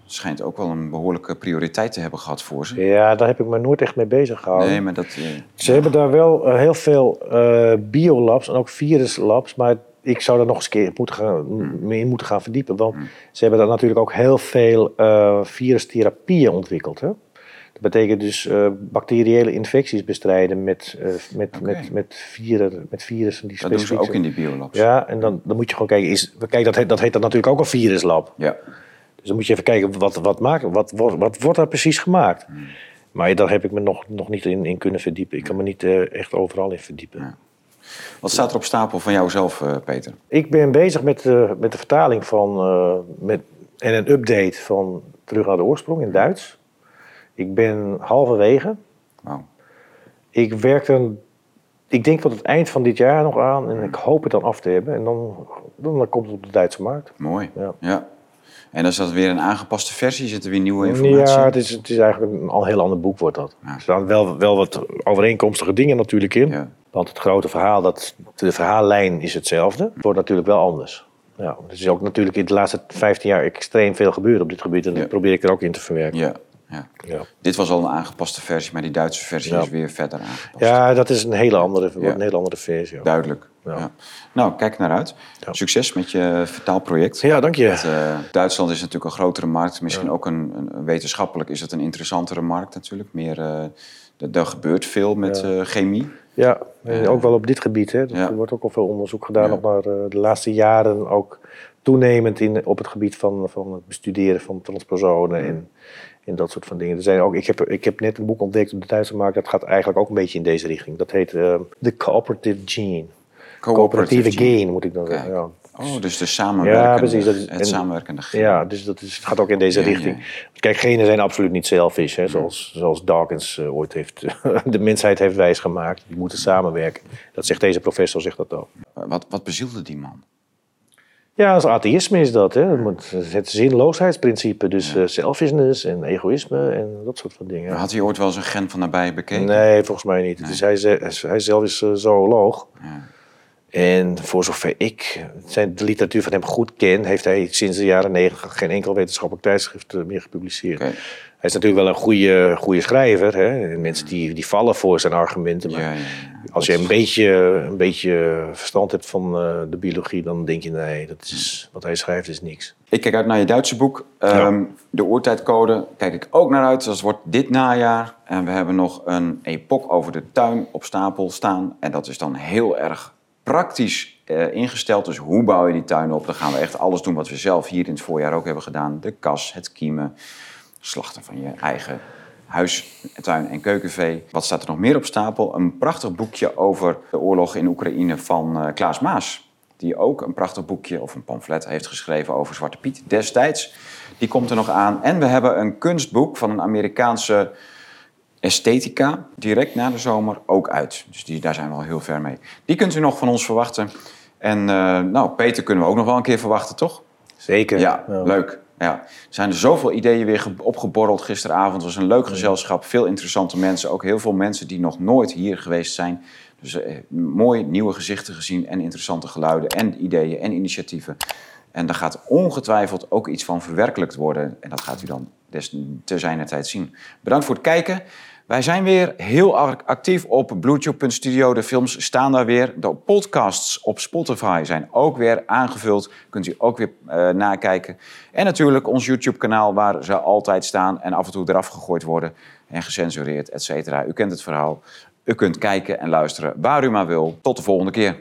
schijnt ook wel een behoorlijke prioriteit te hebben gehad voor ze. Ja, daar heb ik me nooit echt mee bezig gehouden. Nee, maar dat... eh, Ze hebben daar wel eh, heel veel eh, biolabs en ook viruslabs, maar ik zou daar nog eens een keer moeten gaan, Hmm. mee moeten gaan verdiepen. Want ze hebben daar natuurlijk ook heel veel virustherapieën ontwikkeld. Hè? Dat betekent dus eh, bacteriële infecties bestrijden met, eh, met, met, met, vieren, met virussen die dat doen ze specifiek ook in die biolabs. Ja, en dan, dan moet je gewoon kijken. Is, kijk, dat heet, dat heet dan natuurlijk ook een viruslab. Ja. Dus dan moet je even kijken, wat, wat, maken, wat, wordt- wat wordt daar precies gemaakt? Hmm. Maar daar heb ik me nog, nog niet in, in kunnen verdiepen. Ik kan me niet eh, echt overal in verdiepen. Ja. Wat staat er op stapel van jou zelf, eh, Peter? Ik ben bezig met, met de vertaling van, met, en een update van Terug naar de Oorsprong in Duits. Ik ben halverwege. Ik werk dan, ik denk tot het eind van dit jaar nog aan en ik hoop het dan af te hebben. En dan, dan, dan komt het op de Duitse markt. Mooi. Ja. Ja. En dan is dat weer een aangepaste versie? Zit er weer nieuwe informatie? Ja, het is, het is eigenlijk een al heel ander boek wordt dat. Ja. Er staan wel, wel wat overeenkomstige dingen natuurlijk in. Ja. Want het grote verhaal, dat, de verhaallijn is hetzelfde. Het wordt natuurlijk wel anders. Ja, er is ook natuurlijk in de laatste 15 jaar extreem veel gebeurd op dit gebied. En dat probeer ik er ook in te verwerken. Ja. Ja. Ja. Dit was al een aangepaste versie, maar die Duitse versie Ja. is weer verder aangepast. ja, dat is een hele andere, Ja. een hele andere versie. Duidelijk. Nou, kijk naar uit. Succes met je vertaalproject. ja dank je. Eh, Duitsland is natuurlijk een grotere markt. Misschien ook een, een, wetenschappelijk is het een interessantere markt natuurlijk. Meer, eh, er, gebeurt veel met eh, chemie. Ja, en ook wel op dit gebied. Hè. Er wordt ook al veel onderzoek gedaan op naar eh, de laatste jaren ook toenemend in, op het gebied van, van het bestuderen van transpersonen en, en dat soort van dingen. Er zijn ook, ik, heb, ik heb net een boek ontdekt op de Duitse markt, dat gaat eigenlijk ook een beetje in deze richting. Dat heet eh, The Cooperative Gene. Coöperatieve gene. gain, moet ik dan Kijk. zeggen. Ja. Oh, dus de samenwerkende, Ja, precies, dat is- het en- samenwerkende gen. Ja, dus dat is, het gaat ook in deze Ja, richting. ja. Kijk, genen zijn absoluut niet selfish, hè, zoals, zoals Dawkins eh, ooit heeft, [laughs] de mensheid heeft wijsgemaakt. Die moeten samenwerken. Dat zegt deze professor, zegt dat ook. Wat, wat bezielde die man? Ja, als atheïsme is dat. Hè. Het zinloosheidsprincipe, dus eh, selfishness en egoïsme en dat soort van dingen. Had hij ooit wel eens een gen van nabij bekeken? Nee, volgens mij niet. Is, hij, hij zelf is eh, zooloog. Ja. En voor zover ik zijn, de literatuur van hem goed ken, heeft hij sinds de jaren negentig geen enkel wetenschappelijk tijdschrift eh, meer gepubliceerd. Hij is natuurlijk wel een goede, goede schrijver. Hè? En Mensen die, die vallen voor zijn argumenten. Maar Ja, ja, ja. als je een beetje, een beetje verstand hebt van eh, de biologie, dan denk je nee, dat is, wat hij schrijft is niks. Ik kijk uit naar je Duitse boek. Ehm, De oertijdcode kijk ik ook naar uit. Dat wordt dit najaar. En we hebben nog een epok over de tuin op stapel staan. En dat is dan heel erg praktisch eh, ingesteld. Dus hoe bouw je die tuin op? Dan gaan we echt alles doen wat we zelf hier in het voorjaar ook hebben gedaan. De kas, het kiemen, slachten van je eigen huis, tuin en keukenvee. Wat staat er nog meer op stapel? Een prachtig boekje over de oorlog in Oekraïne van eh, Klaas Maas. Die ook een prachtig boekje of een pamflet heeft geschreven over Zwarte Piet destijds. Die komt er nog aan. En we hebben een kunstboek van een Amerikaanse esthetica. Direct na de zomer ook uit. Dus die, daar zijn we al heel ver mee. Die kunt u nog van ons verwachten. En eh, nou, Peter kunnen we ook nog wel een keer verwachten, toch? Zeker. Ja, leuk. Ja. Er zijn er zoveel ideeën weer ge- opgeborreld gisteravond. Het was een leuk gezelschap, veel interessante mensen. Ook heel veel mensen die nog nooit hier geweest zijn. Dus eh, mooi nieuwe gezichten gezien en interessante geluiden en ideeën en initiatieven. En daar gaat ongetwijfeld ook iets van verwerkelijkt worden. En dat gaat u dan des te zijner tijd zien. Bedankt voor het kijken. Wij zijn weer heel ac- actief op bluetooth.studio. De films staan daar weer. De podcasts op Spotify zijn ook weer aangevuld. Kunt u ook weer eh, nakijken. En natuurlijk ons YouTube-kanaal waar ze altijd staan en af en toe eraf gegooid worden en gecensureerd, et cetera. U kent het verhaal. U kunt kijken en luisteren waar u maar wil. Tot de volgende keer.